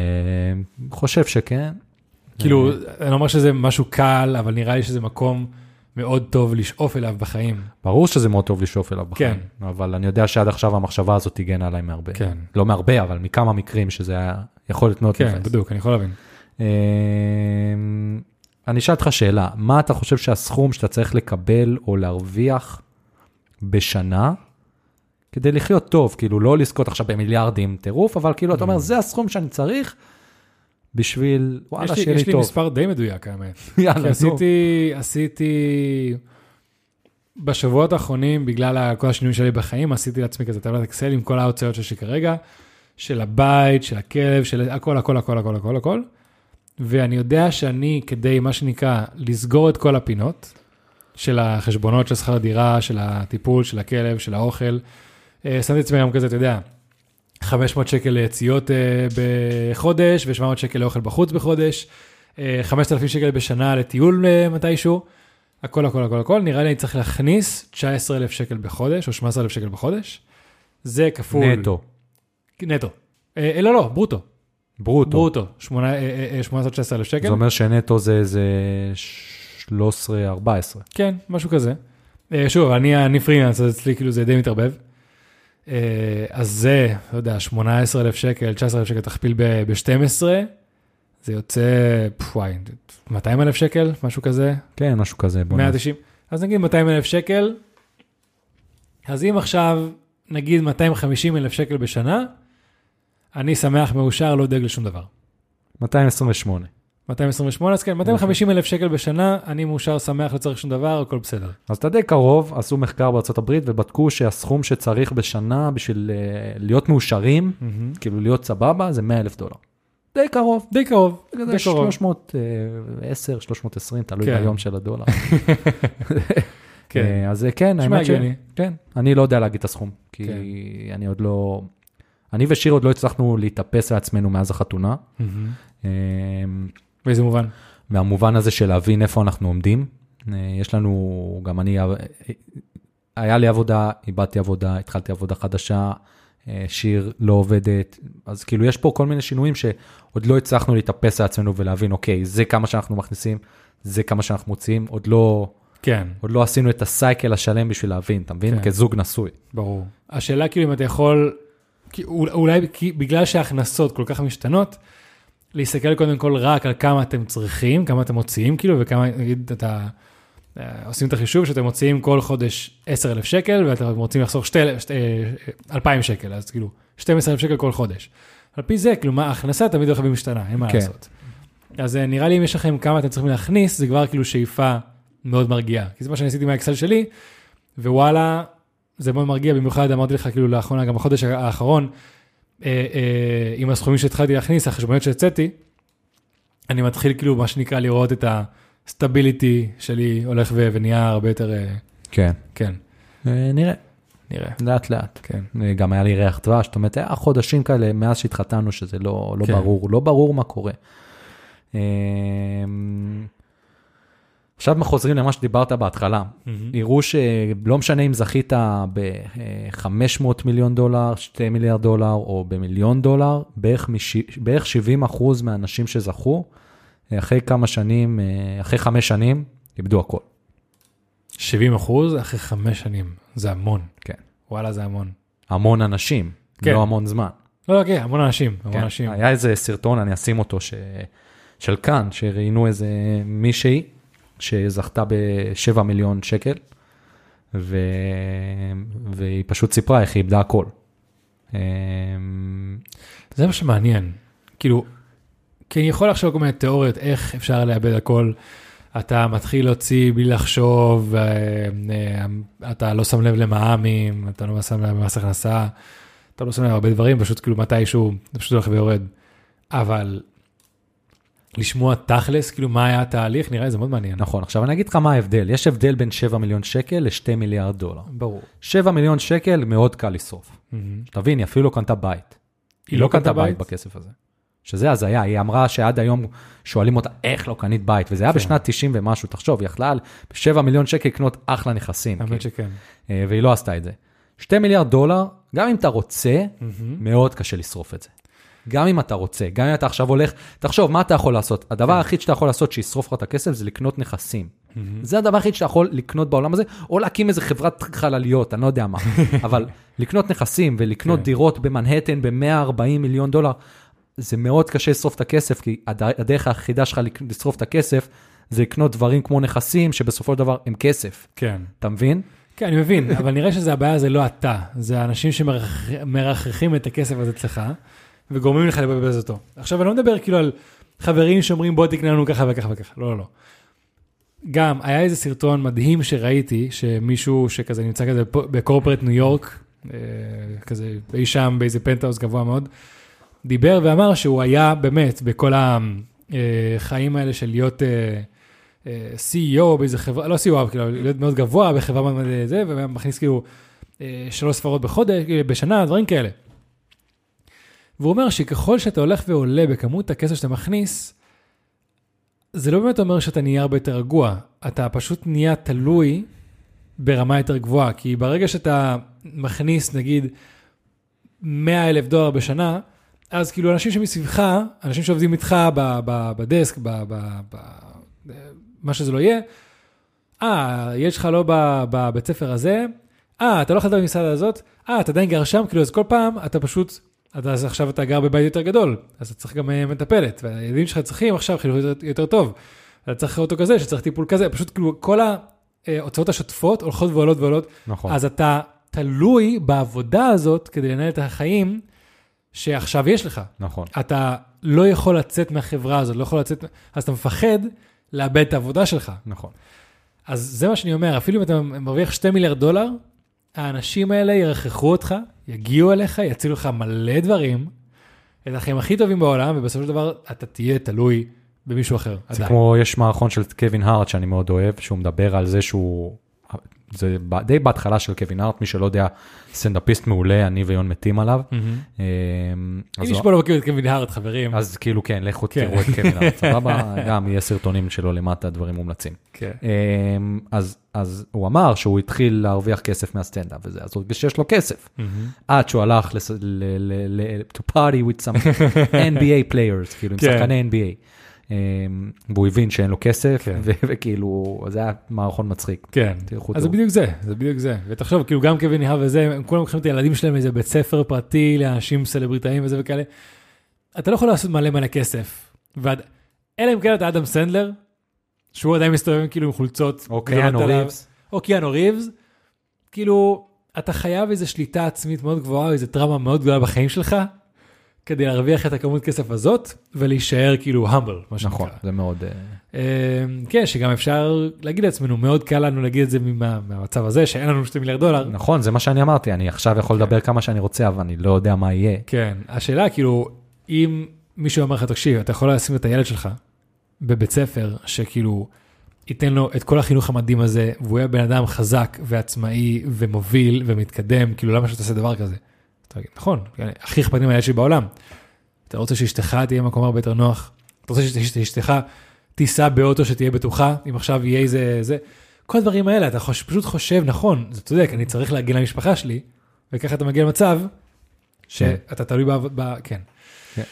חושב שכן. כאילו, אה, אני לא אומר שזה משהו קל, אבל נראה לי שזה מקום מאוד טוב לשאוף אליו בחיים. ברור שזה מאוד טוב לשאוף אליו בחיים, כן. אבל אני יודע שעד עכשיו המחשבה הזאת הגנה עליי מהרבה. כן. לא מהרבה, אבל מכמה מקרים שזה היה יכול להיות מאוד כן. בדיוק, אני יכול להבין. אה, אני אשאל אותך שאלה, מה אתה חושב שהסכום שאתה צריך לקבל או להרוויח בשנה כדי לחיות טוב, כאילו לא לזכות עכשיו במיליארדים טירוף, אבל כאילו אתה אומר, זה הסכום שאני צריך בשביל, וואלה, שיהיה לי יש לי טוב. מספר די מדויק, האמת. יאללה, נו. עשיתי, עשיתי, בשבועות האחרונים, בגלל כל השינויים שלי בחיים, עשיתי לעצמי כזה טבלת אקסל עם כל ההוצאות שיש לי כרגע, של הבית, של הכלב, של הכל, הכל, הכל, הכל, הכל, הכל. ואני יודע שאני, כדי, מה שנקרא, לסגור את כל הפינות, של החשבונות של שכר דירה, של הטיפול, של הכלב, של האוכל, אה, שמתי לעצמי גם כזה, אתה יודע, 500 שקל ליציאות אה, בחודש, ו-700 שקל לאוכל בחוץ בחודש, אה, 5,000 שקל בשנה לטיול אה, מתישהו, הכל, הכל, הכל, הכל, נראה לי אני צריך להכניס 19,000 שקל בחודש, או 18,000 שקל בחודש. זה כפול... נטו, נטו. אה, לא, לא, ברוטו. ברוטו. ברוטו. שמונה- אה, אה, 18,000 שקל. זה אומר שנטו זה איזה 13-14. כן, משהו כזה. אה, שוב, אני, אני פרילנס, אז אצלי כאילו זה די מתערבב. אה, אז זה, לא יודע, 18,000 שקל, 19,000 שקל תכפיל ב-12, זה יוצא, וואי, 200,000 שקל, משהו כזה, כן, משהו כזה. בוא נ- 190, אז נגיד 200,000 שקל, אז אם עכשיו נגיד 250,000 שקל בשנה, אני שמח, מאושר, לא דואג לשום דבר. 228. 228, אז כן, 250 אלף שקל בשנה, אני מאושר, שמח, לא צריך שום דבר, הכל בסדר. אז אתה די קרוב, עשו מחקר הברית ובדקו שהסכום שצריך בשנה בשביל אה, להיות מאושרים, כאילו להיות סבבה, זה 100 אלף דולר. די קרוב. די קרוב, די קרוב. 310, 320, תלוי כן. ביום של הדולר. כן. אה, אז אה, כן, האמת ש... כן, אני לא יודע להגיד את הסכום, כי כן. אני עוד לא... אני ושיר עוד לא הצלחנו להתאפס לעצמנו מאז החתונה. אה, באיזה מובן? מהמובן הזה של להבין איפה אנחנו עומדים. אה, יש לנו, גם אני, אה, היה לי עבודה, איבדתי עבודה, התחלתי עבודה חדשה, אה, שיר לא עובדת, אז כאילו יש פה כל מיני שינויים שעוד לא הצלחנו להתאפס לעצמנו ולהבין, אוקיי, זה כמה שאנחנו מכניסים, זה כמה שאנחנו מוציאים, עוד לא, כן, עוד לא עשינו את הסייקל השלם בשביל להבין, אתה מבין? כן. כזוג נשוי. ברור. השאלה כאילו אם אתה יכול, כי אול- אולי כי, בגלל שההכנסות כל כך משתנות, להסתכל קודם כל רק על כמה אתם צריכים, כמה אתם מוציאים כאילו, וכמה, נגיד, אתה, אה, עושים את החישוב שאתם מוציאים כל חודש 10,000 שקל, ואתם רוצים לחסוך 2,000 שקל, אז כאילו 12,000 שקל כל חודש. על פי זה, כאילו, מה, ההכנסה תמיד הולכת ומשתנה, אין מה כן. לעשות. אז אה, נראה לי אם יש לכם כמה אתם צריכים להכניס, זה כבר כאילו שאיפה מאוד מרגיעה. כי זה מה שאני עשיתי מהאקסל שלי, ווואלה, זה מאוד מרגיע, במיוחד אמרתי לך כאילו לאחרונה, גם בחודש האחרון, אה, אה, עם הסכומים שהתחלתי להכניס, החשבוניות שהוצאתי, אני מתחיל כאילו, מה שנקרא, לראות את הסטביליטי שלי הולך ו- ונהיה הרבה יותר, אה, כן. כן, נראה, נראה. לאט לאט. כן. גם היה לי ריח דבש, זאת אומרת, היה חודשים כאלה מאז שהתחתנו שזה לא, לא כן. ברור, לא ברור מה קורה. עכשיו חוזרים למה שדיברת בהתחלה. יראו שלא משנה אם זכית ב-500 מיליון דולר, 2 מיליארד דולר או במיליון דולר, בערך, מש... בערך 70 אחוז מהאנשים שזכו, אה, אחרי כמה שנים, אה, אחרי חמש שנים, איבדו הכל. 70 אחוז אחרי חמש שנים, זה המון. כן. וואלה, זה המון. המון אנשים, כן. לא המון זמן. לא, לא, כן, המון אנשים, המון כן, אנשים. היה איזה סרטון, אני אשים אותו, ש... של כאן, שראיינו איזה מישהי שזכתה ב-7 מיליון שקל, ו... והיא פשוט סיפרה איך היא איבדה הכל. אמ, זה מה שמעניין. כאילו, כי אני יכול לחשוב כל מיני תיאוריות איך אפשר לאבד הכל. אתה מתחיל להוציא בלי לחשוב, אה, אה, אתה לא שם לב למע"מים, אתה לא שם לב למס הכנסה, אתה לא שם לב הרבה דברים, פשוט כאילו מתישהו זה פשוט הולך ויורד. אבל לשמוע תכלס, כאילו מה היה התהליך, נראה לי זה מאוד מעניין. נכון, עכשיו אני אגיד לך מה ההבדל. יש הבדל בין 7 מיליון שקל ל-2 מיליארד דולר. ברור. 7 מיליון שקל מאוד קל לשרוף. תבין, היא אפילו לא קנתה בית. היא לא קנתה בית בכסף הזה. שזה הזיה, היא אמרה שעד היום שואלים אותה, איך לא קנית בית? וזה היה כן. בשנת 90 ומשהו, תחשוב, היא יכלה ב-7 מיליון שקל לקנות אחלה נכסים, האמת כאילו, שכן. אה, והיא לא עשתה את זה. 2 מיליארד דולר, גם אם אתה רוצה, מאוד קשה לשרוף את זה. גם אם אתה רוצה, גם אם אתה עכשיו הולך, תחשוב, מה אתה יכול לעשות? הדבר היחיד שאתה יכול לעשות שישרוף לך את הכסף זה לקנות נכסים. זה הדבר היחיד שאתה יכול לקנות בעולם הזה, או להקים איזה חברת חלליות, אני לא יודע מה. אבל לקנות נכסים ולקנות כן. דירות במנהטן ב-140 מיליון דולר, זה מאוד קשה לשרוף את הכסף, כי הד- הדרך היחידה שלך לשרוף את הכסף, זה לקנות דברים כמו נכסים, שבסופו של דבר הם כסף. כן. אתה מבין? כן, אני מבין, אבל נראה שזה הבעיה זה לא אתה, זה האנשים שמרחכים את הכסף הזה אצלך, וגורמים לך לבזבז אותו. עכשיו, אני לא מדבר כאילו על חברים שאומרים בוא תקנה לנו ככה וככה וככה, לא, לא, לא. גם, היה איזה סרטון מדהים שראיתי, שמישהו שכזה נמצא כזה בקורפרט ניו יורק, אה, כזה אי שם באיזה פנטהאוס גבוה מאוד, דיבר ואמר שהוא היה באמת בכל החיים האלה של להיות אה, אה, CEO באיזה חברה, לא CEO, כאילו להיות מאוד גבוה בחברה מאוד מאוד זה, ומכניס כאילו אה, שלוש ספרות בחודש, אה, בשנה, דברים כאלה. והוא אומר שככל שאתה הולך ועולה בכמות הכסף שאתה מכניס, זה לא באמת אומר שאתה נהיה הרבה יותר רגוע, אתה פשוט נהיה תלוי ברמה יותר גבוהה, כי ברגע שאתה מכניס נגיד 100 אלף דולר בשנה, אז כאילו אנשים שמסביבך, אנשים שעובדים איתך ב- ב- בדסק, ב- ב- ב- מה שזה לא יהיה, אה, הילד שלך לא בבית ספר הזה, אה, אתה לא חזר במסעדה הזאת, אה, אתה עדיין גר שם, כאילו, אז כל פעם אתה פשוט, אתה, אז עכשיו אתה גר בבית יותר גדול, אז אתה צריך גם אה, מטפלת, והילדים שלך צריכים עכשיו חינוך יותר, יותר טוב. אתה צריך אוטו כזה, שצריך טיפול כזה, פשוט כאילו, כל ההוצאות השוטפות הולכות ועולות ועולות, נכון. אז אתה תלוי בעבודה הזאת כדי לנהל את החיים שעכשיו יש לך. נכון. אתה לא יכול לצאת מהחברה הזאת, לא יכול לצאת, אז אתה מפחד לאבד את העבודה שלך. נכון. אז זה מה שאני אומר, אפילו אם אתה מרוויח 2 מיליארד דולר, האנשים האלה ירחכו אותך, יגיעו אליך, יצילו לך מלא דברים, את החיים הכי טובים בעולם, ובסופו של דבר אתה תהיה תלוי במישהו אחר. זה עדיין. כמו, יש מערכון של קווין הארט שאני מאוד אוהב, שהוא מדבר על זה שהוא, זה די בהתחלה של קווין הארט, מי שלא יודע, סטנדאפיסט מעולה, אני ויון מתים עליו. אה, אם יש פה לא מכיר את קווין הארט, חברים. אז כאילו כן, לכו כן. תראו את קווין הארט, סבבה? גם יהיה סרטונים שלו למטה, דברים מומלצים. כן. אמ, אז, הוא אמר שהוא התחיל להרוויח כסף מהסטנדאפ וזה, אז הוא הרגיש שיש לו כסף. עד שהוא הלך ל- to party with some NBA players, כאילו עם כן. שחקני NBA. אמ, והוא הבין שאין לו כסף, כן. ו- וכאילו, זה היה מערכון מצחיק. כן, תלכו אז זה. בדיוק זה, זה בדיוק זה. ותחשוב, כאילו גם קווין האב וזה, הם כולם לוקחים את הילדים שלהם לאיזה בית ספר פרטי לאנשים סלבריטאים וזה וכאלה. אתה לא יכול לעשות מלא מלא כסף. ועד, אלא אם כן אתה אדם סנדלר, שהוא עדיין מסתובב כאילו עם חולצות. או קיאנו ריבס. או קיאנו ריבס. כאילו, אתה חייב איזו שליטה עצמית מאוד גבוהה, איזו טראומה מאוד גדולה בחיים שלך, כדי להרוויח את הכמות כסף הזאת, ולהישאר כאילו המבל, מה שנקרא. נכון, זה מאוד... אה, אה, כן, שגם אפשר להגיד לעצמנו, מאוד קל לנו להגיד את זה מה- מהמצב הזה, שאין לנו 2 מיליארד דולר. נכון, זה מה שאני אמרתי, אני עכשיו יכול כן. לדבר כמה שאני רוצה, אבל אני לא יודע מה יהיה. כן, השאלה כאילו, אם מישהו אומר לך, תקשיב, אתה יכול לשים את הילד שלך בבית ספר, שכאילו ייתן לו את כל החינוך המדהים הזה, והוא יהיה בן אדם חזק ועצמאי ומוביל ומתקדם, כאילו למה שאתה תעשה דבר כזה? אתה תגיד, נכון, כן, הכי אכפת לי מהילד שלי בעולם. אתה רוצה שאשתך תהיה במקום הרבה יותר נוח? אתה רוצה שאשתך תיסע באוטו שתהיה בטוחה, אם עכשיו יהיה איזה, זה, כל הדברים האלה, אתה חוש, פשוט חושב, נכון, זה צודק, אני צריך להגן למשפחה שלי, וככה אתה מגיע למצב שאתה תלוי ב... ב כן. כן.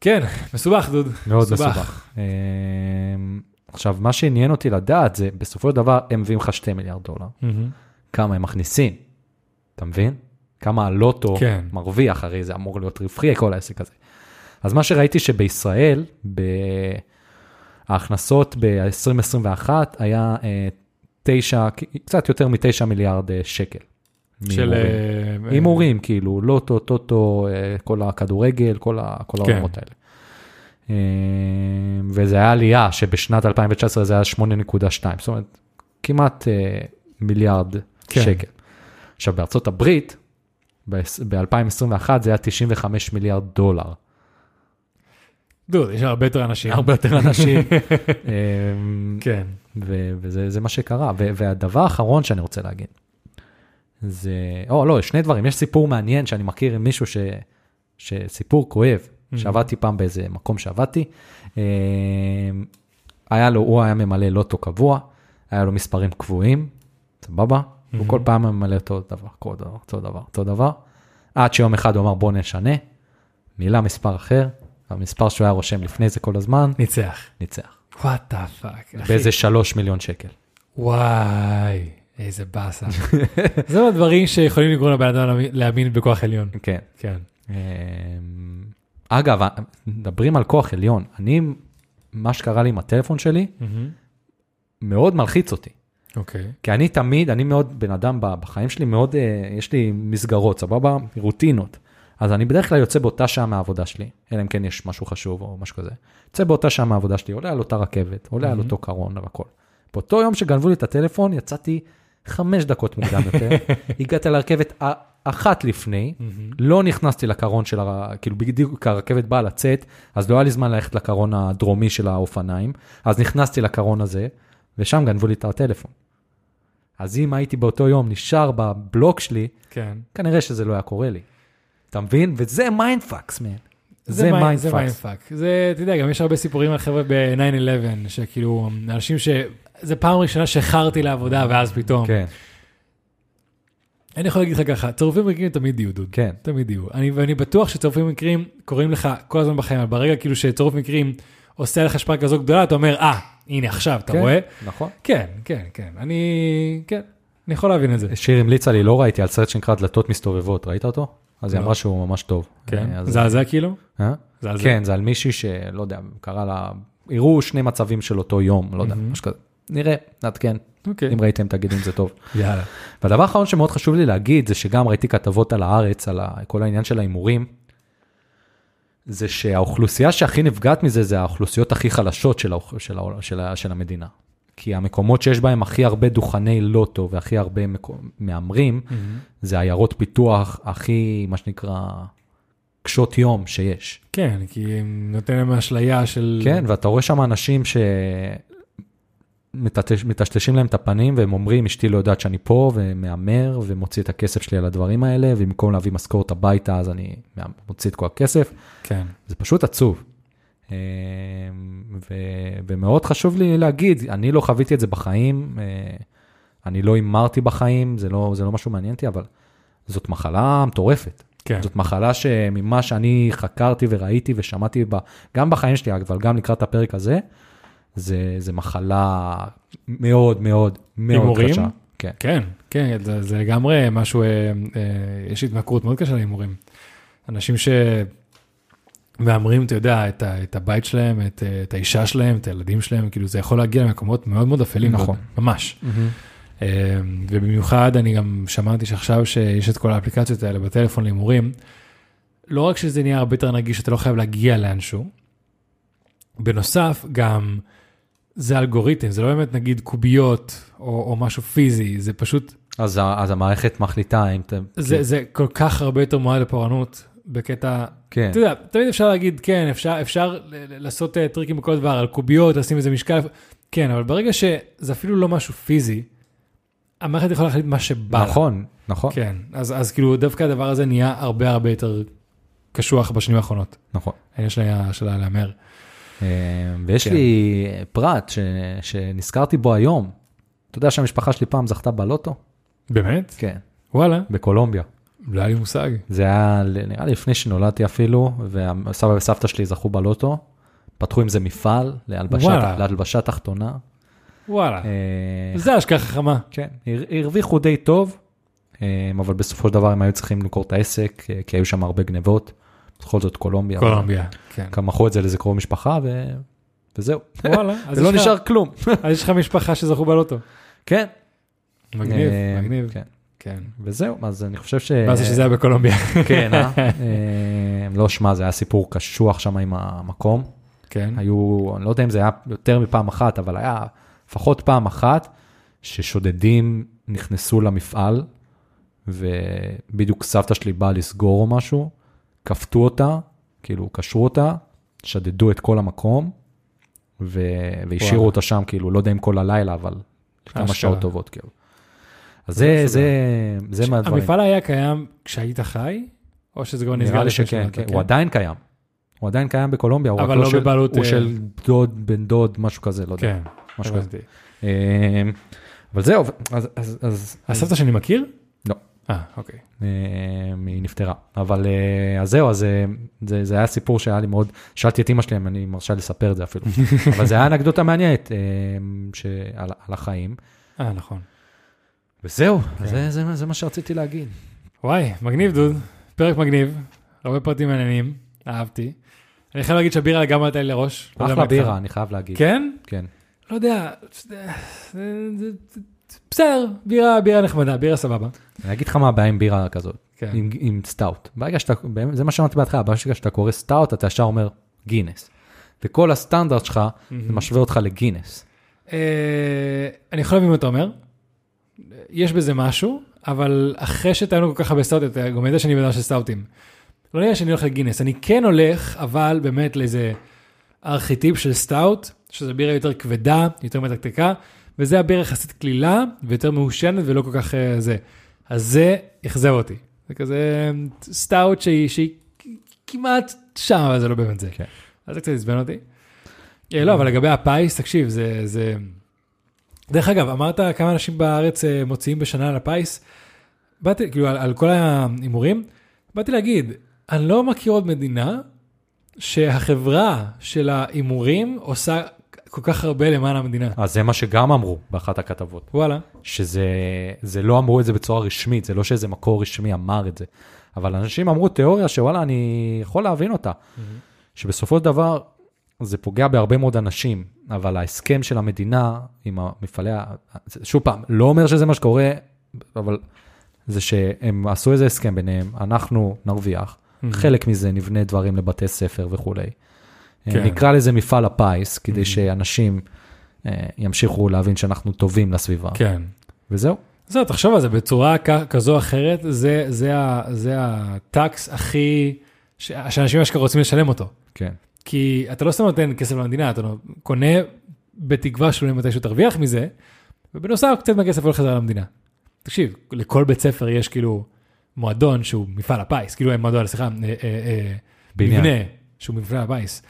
כן, מסובך, דוד. מאוד מסובך. אמ, עכשיו, מה שעניין אותי לדעת זה, בסופו של דבר הם מביאים לך 2 מיליארד דולר. כמה הם מכניסים, אתה מבין? כמה הלוטו כן. מרוויח, הרי זה אמור להיות רווחי כל העסק הזה. אז מה שראיתי שבישראל, ההכנסות ב-2021 היה אה, תשע, קצת יותר מתשע מיליארד אה, שקל. של... אה, הימורים, כאילו, לוטו, טוטו, כל הכדורגל, כל ה- כל כן. העולמות האלה. וזה היה עלייה שבשנת 2019 זה היה 8.2, זאת אומרת, כמעט מיליארד כן. שקל. עכשיו, בארצות הברית, ב-2021 זה היה 95 מיליארד דולר. דוד, יש הרבה יותר אנשים. הרבה יותר אנשים. אמ, כן. ו- וזה זה מה שקרה. ו- והדבר האחרון שאני רוצה להגיד, זה, או לא, שני דברים, יש סיפור מעניין שאני מכיר עם מישהו ש... שסיפור כואב, Mhm. שעבדתי פעם באיזה מקום שעבדתי, אמ, היה לו, הוא היה ממלא לוטו קבוע, היה לו מספרים קבועים, סבבה? הוא Mhm. כל פעם ממלא אותו דבר, כל דבר, אותו דבר, אותו דבר, עד שיום אחד הוא אמר בוא נשנה, מילא מספר אחר, המספר שהוא היה רושם לפני זה כל הזמן, ניצח. ניצח. what the fuck. באיזה שלוש מיליון שקל. וואי, איזה באסה. זה הדברים שיכולים לגרום לבן אדם להאמין- להאמין בכוח עליון. כן. כן. אמ, אגב, מדברים על כוח עליון. אני, מה שקרה לי עם הטלפון שלי, מאוד מלחיץ אותי. אוקיי. כי אני תמיד, אני מאוד בן אדם בחיים שלי, מאוד, אה, יש לי מסגרות, סבבה? רוטינות. אז אני בדרך כלל יוצא באותה שעה מהעבודה שלי, אלא אם כן יש משהו חשוב או משהו כזה. יוצא באותה שעה מהעבודה שלי, עולה על אותה רכבת, עולה על מהמם. אותו קרון והכל. באותו יום שגנבו לי את הטלפון, יצאתי חמש דקות מוקדם יותר, הגעתי לרכבת אחת לפני, לא נכנסתי לקרון של, הר... כאילו בדיוק הרכבת באה לצאת, אז לא היה לי זמן ללכת לקרון הדרומי של האופניים, אז נכנסתי לקרון הזה, ושם גנבו לי את הטלפון. אז אם הייתי באותו יום נשאר בבלוק שלי, כן. כנראה שזה לא היה קורה לי. אתה מבין? וזה mindfucks, man. זה זה mind- זה. mindfuck. זה, אתה יודע, גם יש הרבה סיפורים על חבר'ה ב-9-11, שכאילו, אנשים ש... זה פעם ראשונה שאיחרתי לעבודה, ואז פתאום. כן, אני יכול להגיד לך ככה, צירופים מקרים תמיד יהיו, דוד. כן. תמיד יהיו. אני, ואני בטוח שצירופים מקרים קורים לך כל הזמן בחיים, אבל ברגע כאילו שצירוף מקרים עושה לך השפעה כזו גדולה, אתה אומר, אה, הנה עכשיו, אתה כן, רואה? נכון. כן, כן, כן, אני, כן, אני יכול להבין את זה. שיר המליצה לי, לא ראיתי, על סרט שנקרא דלתות מסתובבות, ראית אותו? אז היא לא. אמרה שהוא ממש טוב. כן, אה, אז- זה על זה כאילו? אה? זה על זה? כן, זה על מישהי שלא יודע, קרא לה, הראו שני מצבים של אותו יום, לא יודע. משהו כזה. נראה, נעדכן, אוקיי, אם ראיתם תגידו אם זה טוב. יאללה. והדבר האחרון שמאוד חשוב לי להגיד, זה שגם ראיתי כתבות על הארץ, על כל העניין של ההימורים, זה שהאוכלוסייה שהכי נפגעת מזה, זה האוכלוסיות הכי חלשות של, האוכ- של, העול- של, ה- של המדינה. כי המקומות שיש בהם הכי הרבה דוכני לוטו והכי הרבה מקו- מהמרים, זה עיירות פיתוח הכי, מה שנקרא, קשות יום שיש. כן, כי נותן להם אשליה של... כן, ואתה רואה שם אנשים שמטשטשים להם את הפנים והם אומרים, אשתי לא יודעת שאני פה ומהמר ומוציא את הכסף שלי על הדברים האלה, ובמקום להביא משכורת הביתה אז אני מוציא את כל הכסף. כן. זה פשוט עצוב. אה, ו... ומאוד חשוב לי להגיד, אני לא חוויתי את זה בחיים, אה, אני לא הימרתי בחיים, זה לא, זה לא משהו מעניין אותי, אבל זאת מחלה מטורפת. כן. זאת מחלה שממה שאני חקרתי וראיתי ושמעתי בה, גם בחיים שלי, אבל גם לקראת הפרק הזה, זה, זה מחלה מאוד מאוד מאוד הימורים? קשה. כן. כן, כן, זה, זה לגמרי משהו, אה, אה, יש התמכרות מאוד קשה להימורים. אנשים שמהמרים, אתה יודע, את, ה, את הבית שלהם, את, אה, את האישה שלהם, את הילדים שלהם, כאילו זה יכול להגיע למקומות מאוד מאוד אפלים, נכון. מאוד, ממש. אה, ובמיוחד אני גם שמעתי שעכשיו שיש את כל האפליקציות האלה בטלפון להימורים, לא רק שזה נהיה הרבה יותר נגיש, אתה לא חייב להגיע לאנשהו, בנוסף גם זה אלגוריתם, זה לא באמת נגיד קוביות או, או משהו פיזי, זה פשוט, אז, אז המערכת מחליטה אם אתה... זה, זה כל כך הרבה יותר מועד לפורענות בקטע, כן, אתה יודע, תמיד אפשר להגיד, כן, אפשר, אפשר לעשות אה, טריקים בכל דבר, על קוביות, לשים איזה משקל, כן, אבל ברגע שזה אפילו לא משהו פיזי, המערכת יכולה להחליט מה שבא. נכון, נכון, כן, אז, אז כאילו דווקא הדבר הזה נהיה הרבה הרבה יותר קשוח בשנים האחרונות. נכון. העניין שלה שלה להמר. אה, ויש כן. לי פרט ש, שנזכרתי בו היום. אתה יודע שהמשפחה שלי פעם זכתה בלוטו? באמת? כן. וואלה, בקולומביה. לא היה לי מושג. זה היה נראה לי לפני שנולדתי אפילו, והסבא וסבתא שלי זכו בלוטו. פתחו עם זה מפעל. להלבשה תחתונה. וואלה, אה, זה השקעה חכמה. כן, הר- הרוויחו די טוב, אה, אבל בסופו של דבר הם היו צריכים למכור את העסק, כי היו שם הרבה גנבות. בכל זאת קולומביה. קולומביה, כן. גם מכרו את זה לאיזה קרוב משפחה ו... וזהו. וואלה, אז ולא נשאר כלום. אז יש לך משפחה שזכו בלוטו. כן. מגניב, אה, מגניב. כן. כן. וזהו, אז אני חושב ש... מה זה שזה היה בקולומביה? כן, אה? אה, לא, שמע, זה היה סיפור קשוח שם עם המקום. כן. היו, אני לא יודע אם זה היה יותר מפעם אחת, אבל היה לפחות פעם אחת ששודדים נכנסו למפעל, ובדיוק סבתא שלי באה לסגור או משהו, כפתו אותה, כאילו קשרו אותה, שדדו את כל המקום, ו... והשאירו. אותה שם, כאילו, לא יודע אם כל הלילה, אבל כמה. שעות טובות, כאילו. אז זה, מסודר. זה, זה מהדברים. המפעל היה קיים כשהיית חי? או שזה כבר נסגר? נראה לי שכן? כן. הוא עדיין קיים. הוא עדיין קיים בקולומביה, הוא אבל לא של- בבעלות, הוא אה, של דוד, בן דוד, משהו כזה, לא יודע. כן, משהו כזה. אה, אבל זהו, אז, אז, אז, הסבתא שאני מכיר? אה, אוקיי. אה, היא נפטרה. אבל אה, אז זהו, אז אה, זה, זה היה סיפור שהיה לי מאוד, שאלתי את אמא שלי אם אני מרשה לספר את זה אפילו. אבל זה היה אנקדוטה מעניינת אה, שעל, על החיים. אה, נכון. וזהו, כן. זה, זה, זה מה שרציתי להגיד. וואי, מגניב דוד, פרק מגניב, הרבה פרטים מעניינים, אהבתי. אני חייב להגיד שהבירה לגמרי עלתה לי לראש. לא אחלה. בירה, אני חייב להגיד. כן? כן. לא יודע, זה- בסדר, בירה, בירה נחמדה, בירה סבבה. אני אגיד לך מה הבעיה עם בירה כזאת. כן. עם, עם סטאוט. ברגע שאתה, זה מה שאמרתי בהתחלה, ברגע שאתה קורא סטאוט, אתה ישר אומר גינס. וכל הסטנדרט שלך, זה משווה אותך לגינס. אה, אני יכול להבין מה אתה אומר, יש בזה משהו, אבל אחרי שטעמנו כל כך הרבה סטאוטים, אתה גם יודע שאני fan של סטאוטים. לא נראה שאני הולך לגינס, אני כן הולך, אבל באמת לאיזה ארכיטיפ של סטאוט, שזו בירה יותר כבדה, יותר מתקתקה, וזה הבירה יחסית קלילה, ויותר מעושנת ולא כל כך אה, זה. אז זה אכזב אותי. זה כזה אה, סטאוט שהיא, שהיא כמעט שם, אבל זה לא באמת זה. כן. אז זה קצת עצבן אותי. אה, לא, אבל לגבי הפיס, תקשיב, זה, זה... דרך אגב, אמרת כמה אנשים בארץ אה, מוציאים בשנה על הפיס, באתי, כאילו, על, על כל ההימורים, באתי להגיד, אני לא מכיר עוד מדינה שהחברה של ההימורים עושה כל כך הרבה למען המדינה. אז זה מה שגם אמרו באחת הכתבות, וואלה. שזה זה לא אמרו את זה בצורה רשמית, זה לא שאיזה מקור רשמי אמר את זה, אבל אנשים אמרו תיאוריה שוואלה, אני יכול להבין אותה, שבסופו של דבר זה פוגע בהרבה מאוד אנשים, אבל ההסכם של המדינה עם המפעלי, ה- שוב פעם, לא אומר שזה מה שקורה, אבל זה שהם עשו איזה הסכם ביניהם, אנחנו נרוויח, חלק מזה נבנה דברים לבתי ספר וכולי. כן. נקרא לזה מפעל הפיס, כדי שאנשים אה, ימשיכו להבין שאנחנו טובים לסביבה, כן. וזהו. זהו, תחשוב על זה, בצורה כזו או אחרת, זה, זה, ה- זה הטקס הכי, ש- שאנשים אשכרה רוצים לשלם אותו. כן. כי אתה לא סתם נותן כסף למדינה, אתה קונה בתקווה שאולי מתישהו תרוויח מזה, ובנוסף קצת מהכסף הולך חזרה למדינה. תקשיב, לכל בית ספר יש כאילו מועדון שהוא מפעל הפיס, כאילו מועדון, סליחה, אה, אה. מבנה שהוא מפעל הפיס.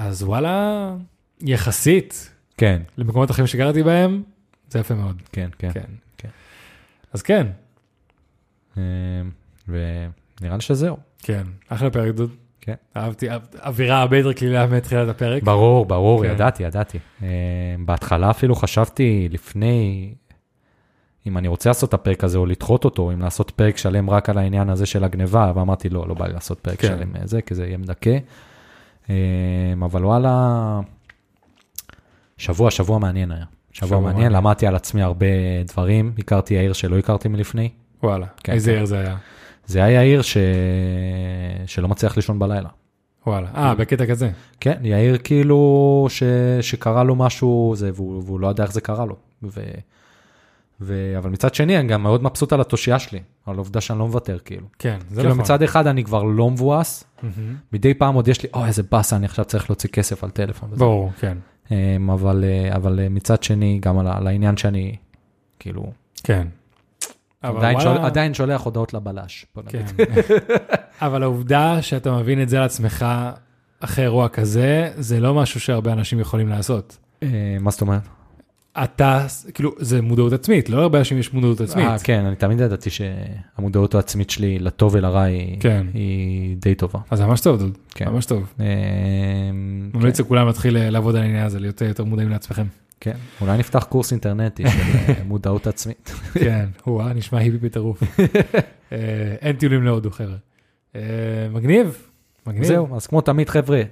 אז וואלה, יחסית כן, למקומות אחרים שגרתי בהם, זה יפה מאוד. כן, כן. כן. כן. אז כן, אה, ונראה לי שזהו. כן, אחלה פרק דוד. כן. אהבתי, אהב- אווירה הרבה יותר קלילה מתחילת הפרק. ברור, ברור, כן. ידעתי, ידעתי. אה, בהתחלה אפילו חשבתי לפני, אם אני רוצה לעשות את הפרק הזה או לדחות אותו, אם לעשות פרק שלם רק על העניין הזה של הגניבה, ואמרתי לא, לא בא לי לעשות פרק כן. שלם זה, כי זה יהיה מדכא. אה, אבל וואלה, שבוע, שבוע מעניין היה. שבוע שבוע מעניין, מעניין. למדתי על עצמי הרבה דברים, הכרתי יאיר שלא הכרתי מלפני. וואלה, כן, איזה כן. עיר זה היה. זה היה יאיר ש... שלא מצליח לישון בלילה. וואלה, אה, בקטע כזה. כן, יאיר כאילו ש... שקרה לו משהו, זה, והוא, והוא לא יודע איך זה קרה לו. ו... ו... אבל מצד שני, אני גם מאוד מבסוט על התושייה שלי, על העובדה שאני לא מוותר, כאילו. כן, זה כאילו נכון. מצד אחד אני כבר לא מבואס, מהמם. מדי פעם עוד יש לי, אוי, איזה באסה, אני עכשיו צריך להוציא כסף על טלפון. ברור, כן. אמ, אבל, אה, אבל אה, מצד שני, גם על, על העניין שאני, כאילו, כן. עדיין, וואלה- שול, עדיין שולח הודעות לבלש. בוא נגיד. כן. אבל העובדה שאתה מבין את זה על עצמך אחרי אירוע כזה, זה לא משהו שהרבה אנשים יכולים לעשות. אה, מה זאת אומרת? אתה, כאילו, זה מודעות עצמית, לא הרבה אנשים יש מודעות עצמית. אה, כן, אני תמיד ידעתי שהמודעות העצמית שלי לטוב ולרע היא, כן. היא די טובה. אז זה ממש טוב, דוד. כן. ממש טוב. אמ, ממליץ לכולם להתחיל אה, לעבוד על העניין הזה, להיות אה, יותר מודעים לעצמכם. כן, אולי נפתח קורס אינטרנטי של אה, מודעות עצמית. כן, וואה, נשמע היפי בטירוף. אין טיולים להודו, חבר'ה. מגניב, מגניב. זהו, אז כמו תמיד, חבר'ה,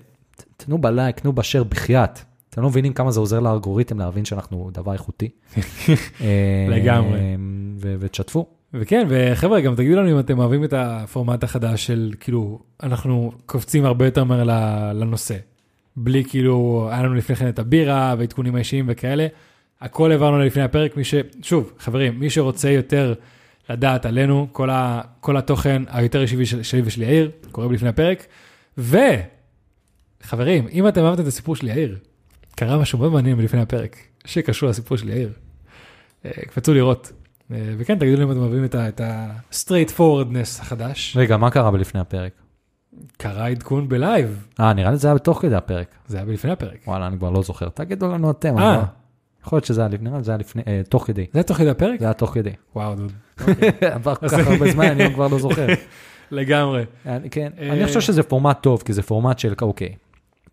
תנו בלייק, תנו בשאר בחייאת. אתם לא מבינים כמה זה עוזר לאלגוריתם להבין שאנחנו דבר איכותי. אה, לגמרי. ותשתפו. וכן, וחבר'ה, גם תגידו לנו אם אתם אוהבים את הפורמט החדש של, כאילו, אנחנו קופצים הרבה יותר מהר לנושא. בלי כאילו, היה לנו לפני כן את הבירה ועדכונים האישיים וכאלה. הכל העברנו לפני הפרק, מי ש... שוב, חברים, מי שרוצה יותר לדעת עלינו, כל, ה... כל התוכן היותר אישי של- שלי ושל יאיר, קורה לפני הפרק. וחברים, אם אתם אהבתם את הסיפור של יאיר, קרה משהו מאוד מעניין לפני הפרק, שקשור לסיפור של יאיר. אה, קפצו לראות. אה, וכן, תגידו לי אם אתם אוהבים את ה-straight forwardness החדש. רגע, מה קרה בלפני הפרק? קרה עדכון בלייב, אה, נראה לי זה היה בתוך כדי הפרק. זה היה בלפני הפרק. וואלה, אני כבר לא זוכר. תגידו לנו אתם. אה. לא- יכול להיות שזה היה לפני, זה היה לפני, אה, תוך כדי. זה היה תוך כדי הפרק? זה היה תוך כדי. וואו, דוד. עבר כל כך הרבה זמן, אני כבר לא זוכר. לגמרי. אני- כן, אה. אני חושב שזה פורמט טוב, כי זה פורמט של, אוקיי,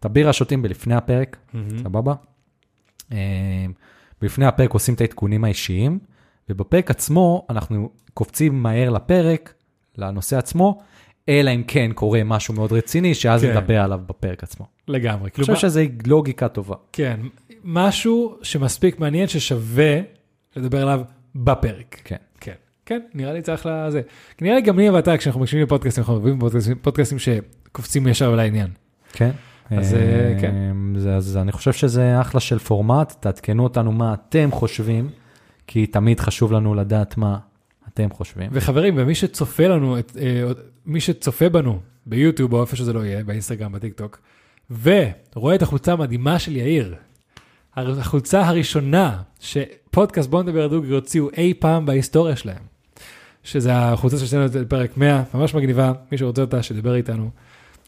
את הבירה שותים בלפני הפרק, סבבה? אה, בלפני הפרק עושים את העדכונים האישיים, ובפרק עצמו אנחנו קופצים מהר לפרק, לנושא עצמו, אלא אם כן קורה משהו מאוד רציני, שאז כן. נדבר עליו בפרק עצמו. לגמרי. אני כאילו, חושב שזו לוגיקה טובה. כן, משהו שמספיק מעניין ששווה לדבר עליו בפרק. כן. כן. כן, נראה לי צריך לזה. נראה לי גם לי ואתה, כשאנחנו מקשיבים לפודקאסטים, אנחנו אוהבים פודקאסטים, פודקאסטים שקופצים ישר לעניין. כן. אז, אה, כן. זה, אז אני חושב שזה אחלה של פורמט, תעדכנו אותנו מה אתם חושבים, כי תמיד חשוב לנו לדעת מה אתם חושבים. וחברים, ומי שצופה לנו, את, אה, מי שצופה בנו ביוטיוב או איפה שזה לא יהיה, באינסטגרם, בטיקטוק, ורואה את החולצה המדהימה של יאיר, החולצה הראשונה שפודקאסט בוא נדבר דוגרי הוציאו אי פעם בהיסטוריה שלהם, שזה החולצה שעשינו את פרק 100, ממש מגניבה, מי שרוצה אותה, שדיבר איתנו.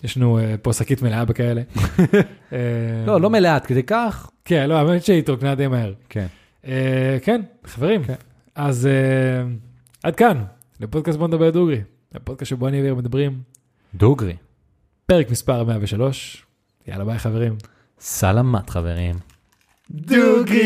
יש לנו אה, פה שקית מלאה בכאלה. אה, לא, לא מלאה עד כדי כך. כן, לא, האמת שהיא התרוקנה די מהר. כן. אה, כן, חברים, כן. אז עד כאן, לפודקאסט בוא נדבר דוגרי, הפודקאסט שבו אני ואיר מדברים דוגרי. פרק מספר 103. יאללה ביי חברים. סלמת חברים. דוגרי!